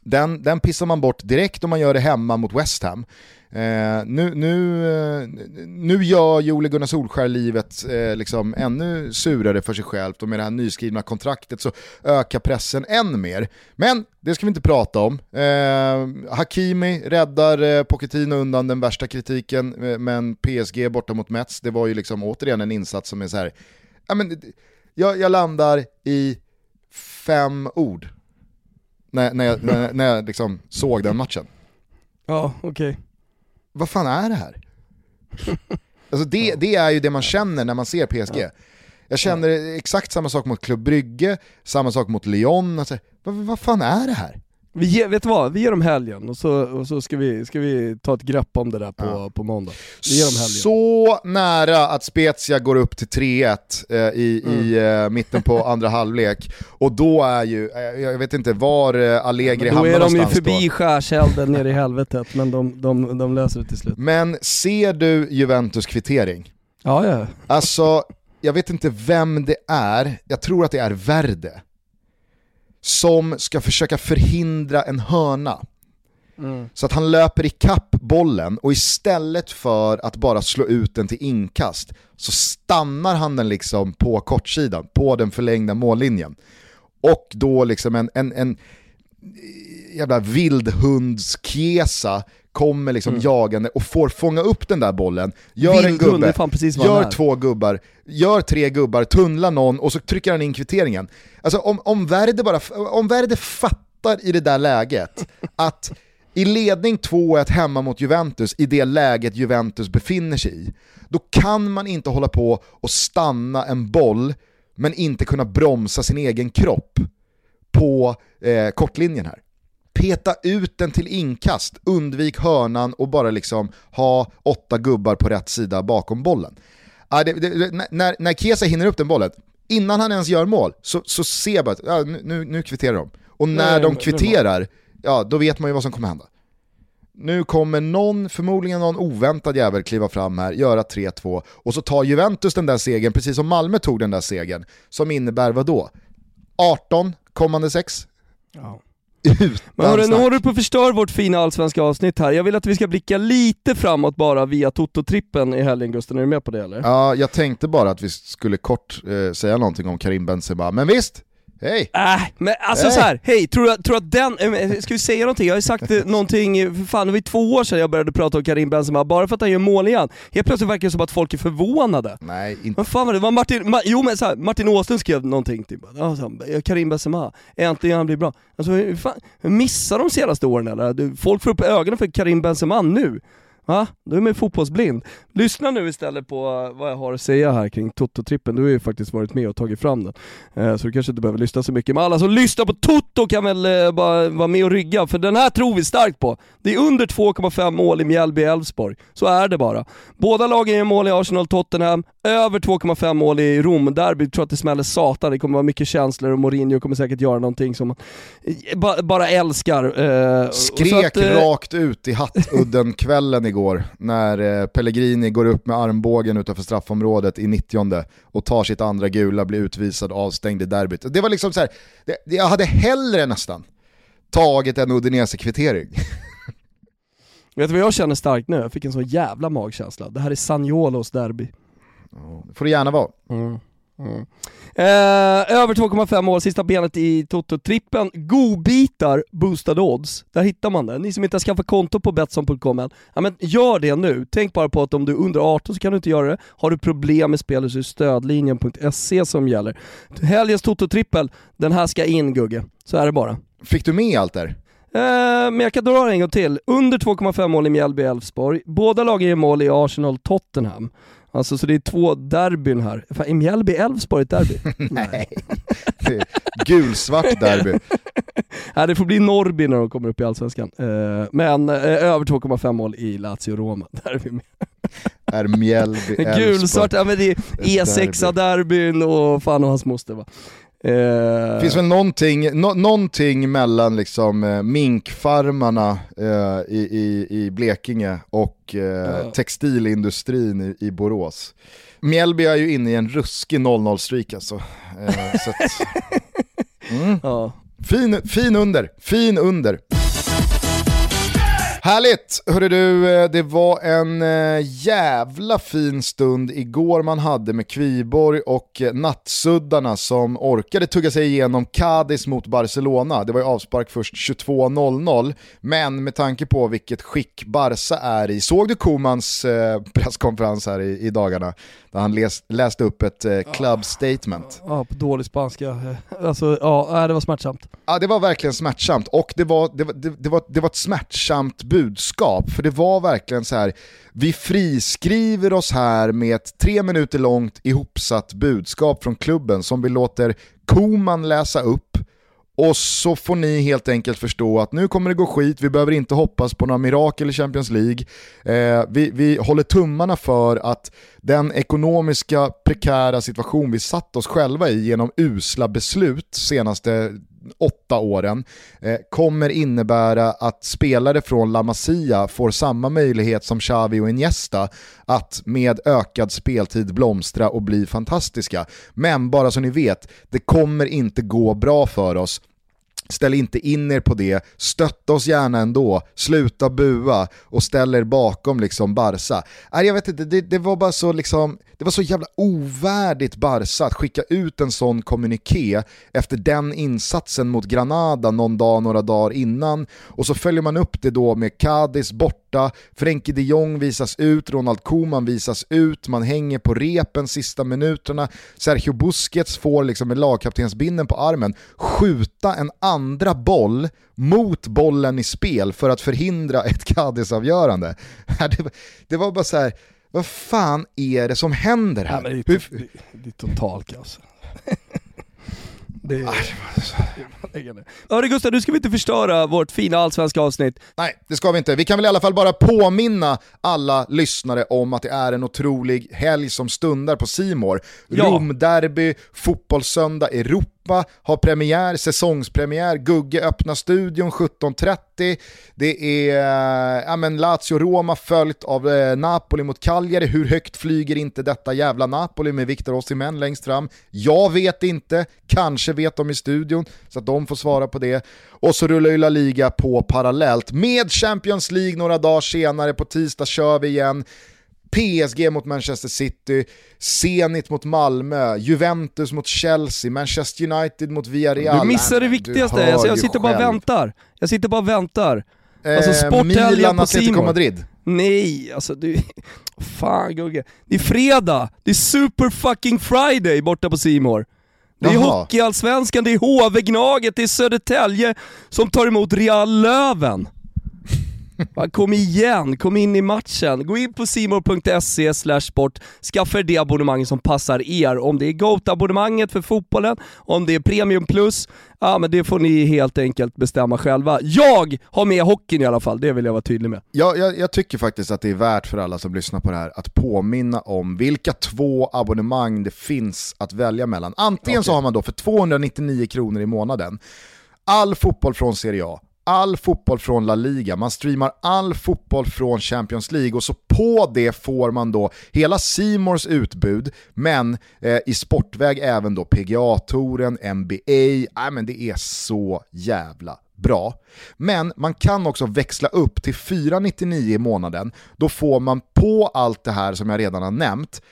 den, den pissar man bort direkt om man gör det hemma mot West Ham. Eh, nu, nu, eh, nu gör ju Ole Gunnar Solskär livet eh, liksom ännu surare för sig självt och med det här nyskrivna kontraktet så ökar pressen än mer. Men det ska vi inte prata om. Eh, Hakimi räddar eh, Pochettino undan den värsta kritiken, eh, men PSG borta mot Mets, det var ju liksom återigen en insats som är så här, ja, men, jag, jag landar i fem ord när, när, jag, när, när jag liksom såg den matchen. Ja, okej. Okay vad fan är det här? Alltså det, det är ju det man känner när man ser PSG. Jag känner exakt samma sak mot Club Brygge, samma sak mot Lyon. Alltså, vad, vad fan är det här? Vi ger, vet du vad, vi ger dem helgen och så, och så ska, vi, ska vi ta ett grepp om det där på, ja. på måndag. Vi ger dem helgen. Så nära att Spezia går upp till 3-1 eh, i, mm. i eh, mitten på andra halvlek. Och då är ju, eh, jag vet inte var eh, Allegri hamnar någonstans Då är de ju förbi skärselden nere i helvetet, men de, de, de löser det till slut. Men ser du Juventus kvittering? Ja, ja. Alltså, jag vet inte vem det är, jag tror att det är Verde som ska försöka förhindra en hörna. Mm. Så att han löper i kapp bollen och istället för att bara slå ut den till inkast så stannar han den liksom på kortsidan, på den förlängda mållinjen. Och då liksom en, en, en jävla vildhundskesa kommer liksom mm. jagande och får fånga upp den där bollen, gör en gubbe, gör två gubbar, gör tre gubbar, tunnlar någon och så trycker han in kvitteringen. Alltså om, om, Verde bara, om Verde fattar i det där läget att i ledning 2-1 hemma mot Juventus, i det läget Juventus befinner sig i, då kan man inte hålla på och stanna en boll men inte kunna bromsa sin egen kropp på eh, kortlinjen här peta ut den till inkast, undvik hörnan och bara liksom ha åtta gubbar på rätt sida bakom bollen. Ah, det, det, när, när Kesa hinner upp den bollen, innan han ens gör mål, så, så ser jag bara att ah, nu, nu kvitterar de. Och när Nej, de kvitterar, ja då vet man ju vad som kommer hända. Nu kommer någon, förmodligen någon oväntad jävel kliva fram här, göra 3-2 och så tar Juventus den där segern, precis som Malmö tog den där segern, som innebär vad då? 18 kommande 6? Ja. Men hörru, nu håller du på att förstöra vårt fina allsvenska avsnitt här. Jag vill att vi ska blicka lite framåt bara via Toto-trippen i helgen Gusten, är du med på det eller? Ja, jag tänkte bara att vi skulle kort eh, säga någonting om Karim Benzema, men visst, Hej! Äh, men alltså hey. så här, hej, tror du, tror att den, äh, ska vi säga någonting? Jag har ju sagt eh, någonting, för fan det var ju två år sedan jag började prata om Karim Benzema, bara för att han gör mål igen. Helt plötsligt verkar det som att folk är förvånade. Nej, inte... Vad fan var det? var Martin, Ma jo men så här, Martin Åslund skrev någonting, typ, alltså, Karim Benzema, äntligen han blir bra. Alltså, fan, missar de senaste åren eller? Folk får upp ögonen för Karim Benzema nu. Va? Du är med fotbollsblind. Lyssna nu istället på vad jag har att säga här kring Toto-trippen. Du har ju faktiskt varit med och tagit fram den. Eh, så du kanske inte behöver lyssna så mycket. Men alla som lyssnar på Toto kan väl eh, bara vara med och rygga, för den här tror vi starkt på. Det är under 2,5 mål i Mjällby Elfsborg. Så är det bara. Båda lagen gör mål i Arsenal-Tottenham, över 2,5 mål i Rom-derby. tror att det smäller satan. Det kommer vara mycket känslor och Mourinho kommer säkert göra någonting som man eh, bara älskar. Skrek att, rakt ut i hattudden kvällen igår igår när eh, Pellegrini går upp med armbågen utanför straffområdet i 90 och tar sitt andra gula, blir utvisad, avstängd i derbyt. Det var liksom så här, det, jag hade hellre nästan tagit en Udinese-kvittering. Vet du vad jag känner starkt nu? Jag fick en sån jävla magkänsla. Det här är Sagnolos derby. Ja, det får det gärna vara. Mm. Mm. Eh, över 2,5 mål, sista benet i Toto-trippen. Godbitar, boostade odds. Där hittar man det. Ni som inte har skaffat konto på Betsson.com än, ja, men gör det nu. Tänk bara på att om du är under 18 så kan du inte göra det. Har du problem med spelet så är stödlinjen.se som gäller. Helgens Toto-trippel, den här ska in Gugge. Så är det bara. Fick du med allt där? Eh, men jag kan dra det en gång till. Under 2,5 mål i Mjällby-Elfsborg. Båda lagen gör mål i Arsenal-Tottenham. Alltså så det är två derbyn här. Fan, är Mjällby-Elfsborg ett derby? Nej. gulsvart derby. Nej, det får bli Norrby när de kommer upp i Allsvenskan. Uh, men uh, över 2,5 mål i Lazio-Roma. Där är vi med. är Mjällby, Elfsborg Gulsvart, ja men det är E6-derbyn och fan och hans moster va. Det eh, finns väl någonting, no, någonting mellan liksom, eh, minkfarmarna eh, i, i, i Blekinge och eh, textilindustrin i, i Borås. Mjällby är ju inne i en ruskig 0-0-streak alltså. Eh, så att, mm. ja. fin, fin under, fin under. Härligt! Hörru du, eh, det var en eh, jävla fin stund igår man hade med Kviborg och eh, nattsuddarna som orkade tugga sig igenom Cadiz mot Barcelona. Det var ju avspark först 22.00, men med tanke på vilket skick Barca är i, såg du Komans presskonferens här i, i dagarna? Där han läs, läste upp ett club statement. Ja, på dålig spanska. Alltså, ja, det var smärtsamt. Ja, det var verkligen smärtsamt och det var, det, det, det var, det var ett smärtsamt budskap. För det var verkligen så här, vi friskriver oss här med ett tre minuter långt ihopsatt budskap från klubben som vi låter Koman läsa upp och så får ni helt enkelt förstå att nu kommer det gå skit, vi behöver inte hoppas på några mirakel i Champions League. Eh, vi, vi håller tummarna för att den ekonomiska prekära situation vi satt oss själva i genom usla beslut senaste åtta åren eh, kommer innebära att spelare från La Masia får samma möjlighet som Xavi och Iniesta att med ökad speltid blomstra och bli fantastiska. Men bara så ni vet, det kommer inte gå bra för oss Ställ inte in er på det, stötta oss gärna ändå, sluta bua och ställ er bakom liksom Barca. Nej, jag vet inte, det, det, var bara så liksom, det var så jävla ovärdigt Barca att skicka ut en sån kommuniké efter den insatsen mot Granada någon dag, några dagar innan och så följer man upp det då med Cadiz borta, Frenkie de Jong visas ut, Ronald Koeman visas ut, man hänger på repen sista minuterna, Sergio Busquets får liksom med lagkaptensbinden på armen skjuta en andra boll mot bollen i spel för att förhindra ett Cadiz-avgörande. Det, var bara så här, vad fan är det som händer här? Ja, det, är, det, det är total kaos. Det är... Hörru Gustav, nu ska vi inte förstöra vårt fina allsvenska avsnitt. Nej, det ska vi inte. Vi kan väl i alla fall bara påminna alla lyssnare om att det är en otrolig helg som stundar på Simor. Ja. Romderby, fotbollssöndag, Europa Europa har premiär, säsongspremiär, Gugge öppnar studion 17.30. Det är ja, men Lazio-Roma följt av eh, Napoli mot Cagliari. Hur högt flyger inte detta jävla Napoli med Victor Osimhen längst fram? Jag vet inte, kanske vet de i studion så att de får svara på det. Och så rullar ju La Liga på parallellt med Champions League några dagar senare. På tisdag kör vi igen. PSG mot Manchester City, Zenit mot Malmö, Juventus mot Chelsea, Manchester United mot Villarreal. Du missar det viktigaste, alltså, jag sitter bara och väntar. Jag sitter bara och väntar. Alltså eh, Milan, Atletico Madrid. Nej, alltså du... Fan Gugge. Det är fredag, det är super fucking friday borta på Simor. Det är Hockeyallsvenskan, det är HV-Gnaget, det är Södertälje som tar emot Real Löven. Kom igen, kom in i matchen. Gå in på simor.se sport, skaffa er det abonnemang som passar er. Om det är GOAT-abonnemanget för fotbollen, om det är Premium Plus, ja men det får ni helt enkelt bestämma själva. Jag har med hockeyn i alla fall, det vill jag vara tydlig med. Ja, jag, jag tycker faktiskt att det är värt för alla som lyssnar på det här att påminna om vilka två abonnemang det finns att välja mellan. Antingen okay. så har man då för 299 kronor i månaden all fotboll från Serie A, all fotboll från La Liga, man streamar all fotboll från Champions League och så på det får man då hela Simors utbud, men eh, i sportväg även då PGA-touren, NBA, äh, men det är så jävla bra. Men man kan också växla upp till 499 i månaden, då får man på allt det här som jag redan har nämnt,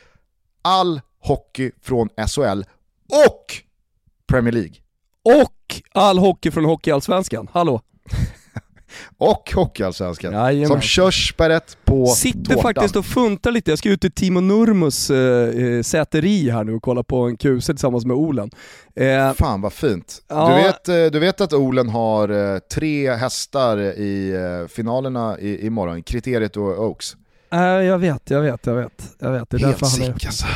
all hockey från SHL och Premier League. Och all hockey från Hockeyallsvenskan, hallå? och Hockeyallsvenskan. Jajamän. Som körsbäret på Sitter tårtan. faktiskt och funtar lite, jag ska ut till Timo Nurmos äh, säteri här nu och kolla på en kuse tillsammans med Olen. Eh, Fan vad fint. Ja. Du, vet, du vet att Olen har tre hästar i finalerna i, imorgon, Kriteriet och Oaks? Äh, jag vet, jag vet, jag vet. Jag vet. Det är Helt sick alltså.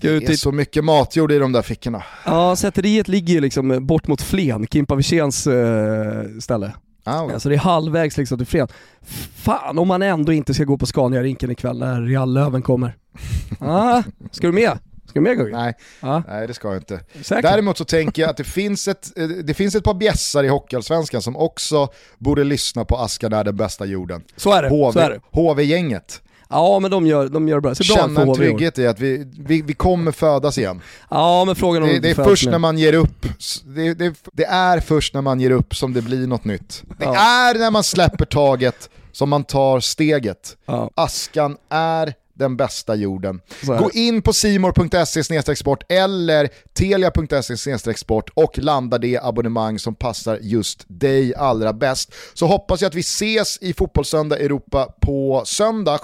Ska det är i... så mycket matjord i de där fickorna. Ja, säteriet ligger ju liksom bort mot Flen, Kimpa Wirséns äh, ställe. Ah, okay. Så det är halvvägs liksom till Flen. Fan om man ändå inte ska gå på Scania-rinken ikväll när Real Löven kommer. ah, ska du med? Ska du med Gugge? Nej, ah. nej det ska jag inte. Säkert. Däremot så tänker jag att det finns ett, eh, det finns ett par bjässar i Hockeyallsvenskan som också borde lyssna på Askan är den bästa jorden. Så är det. HV, HV-gänget. Ja men de gör, de gör bra. Så Känna en trygghet i att vi, vi, vi kommer födas igen. Ja men frågan om det, det är först när man ger upp, det, det, det, är först när man ger upp som det blir något nytt. Det ja. är när man släpper taget som man tar steget. Ja. Askan är den bästa jorden. Gå in på simor.se sport eller telia.se sport och landa det abonnemang som passar just dig allra bäst. Så hoppas jag att vi ses i Fotbollssöndag Europa på söndag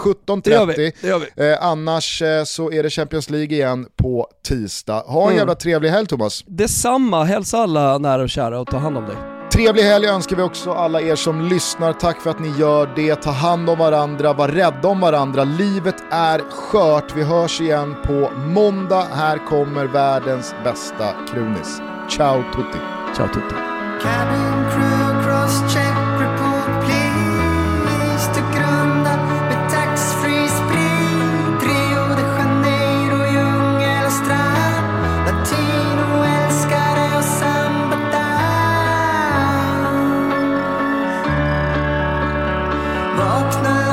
Det gör vi. 17.30. Det gör vi. Eh, annars eh, så är det Champions League igen på tisdag. Ha en Mm. jävla trevlig helg Thomas. Detsamma, hälsa alla nära och kära och ta hand om dig. Trevlig helg önskar vi också alla er som lyssnar. Tack för att ni gör det. Ta hand om varandra, var rädda om varandra. Livet är skört. Vi hörs igen på måndag. Här kommer världens bästa krunis. Ciao tutti. Ciao tutti. Rock night.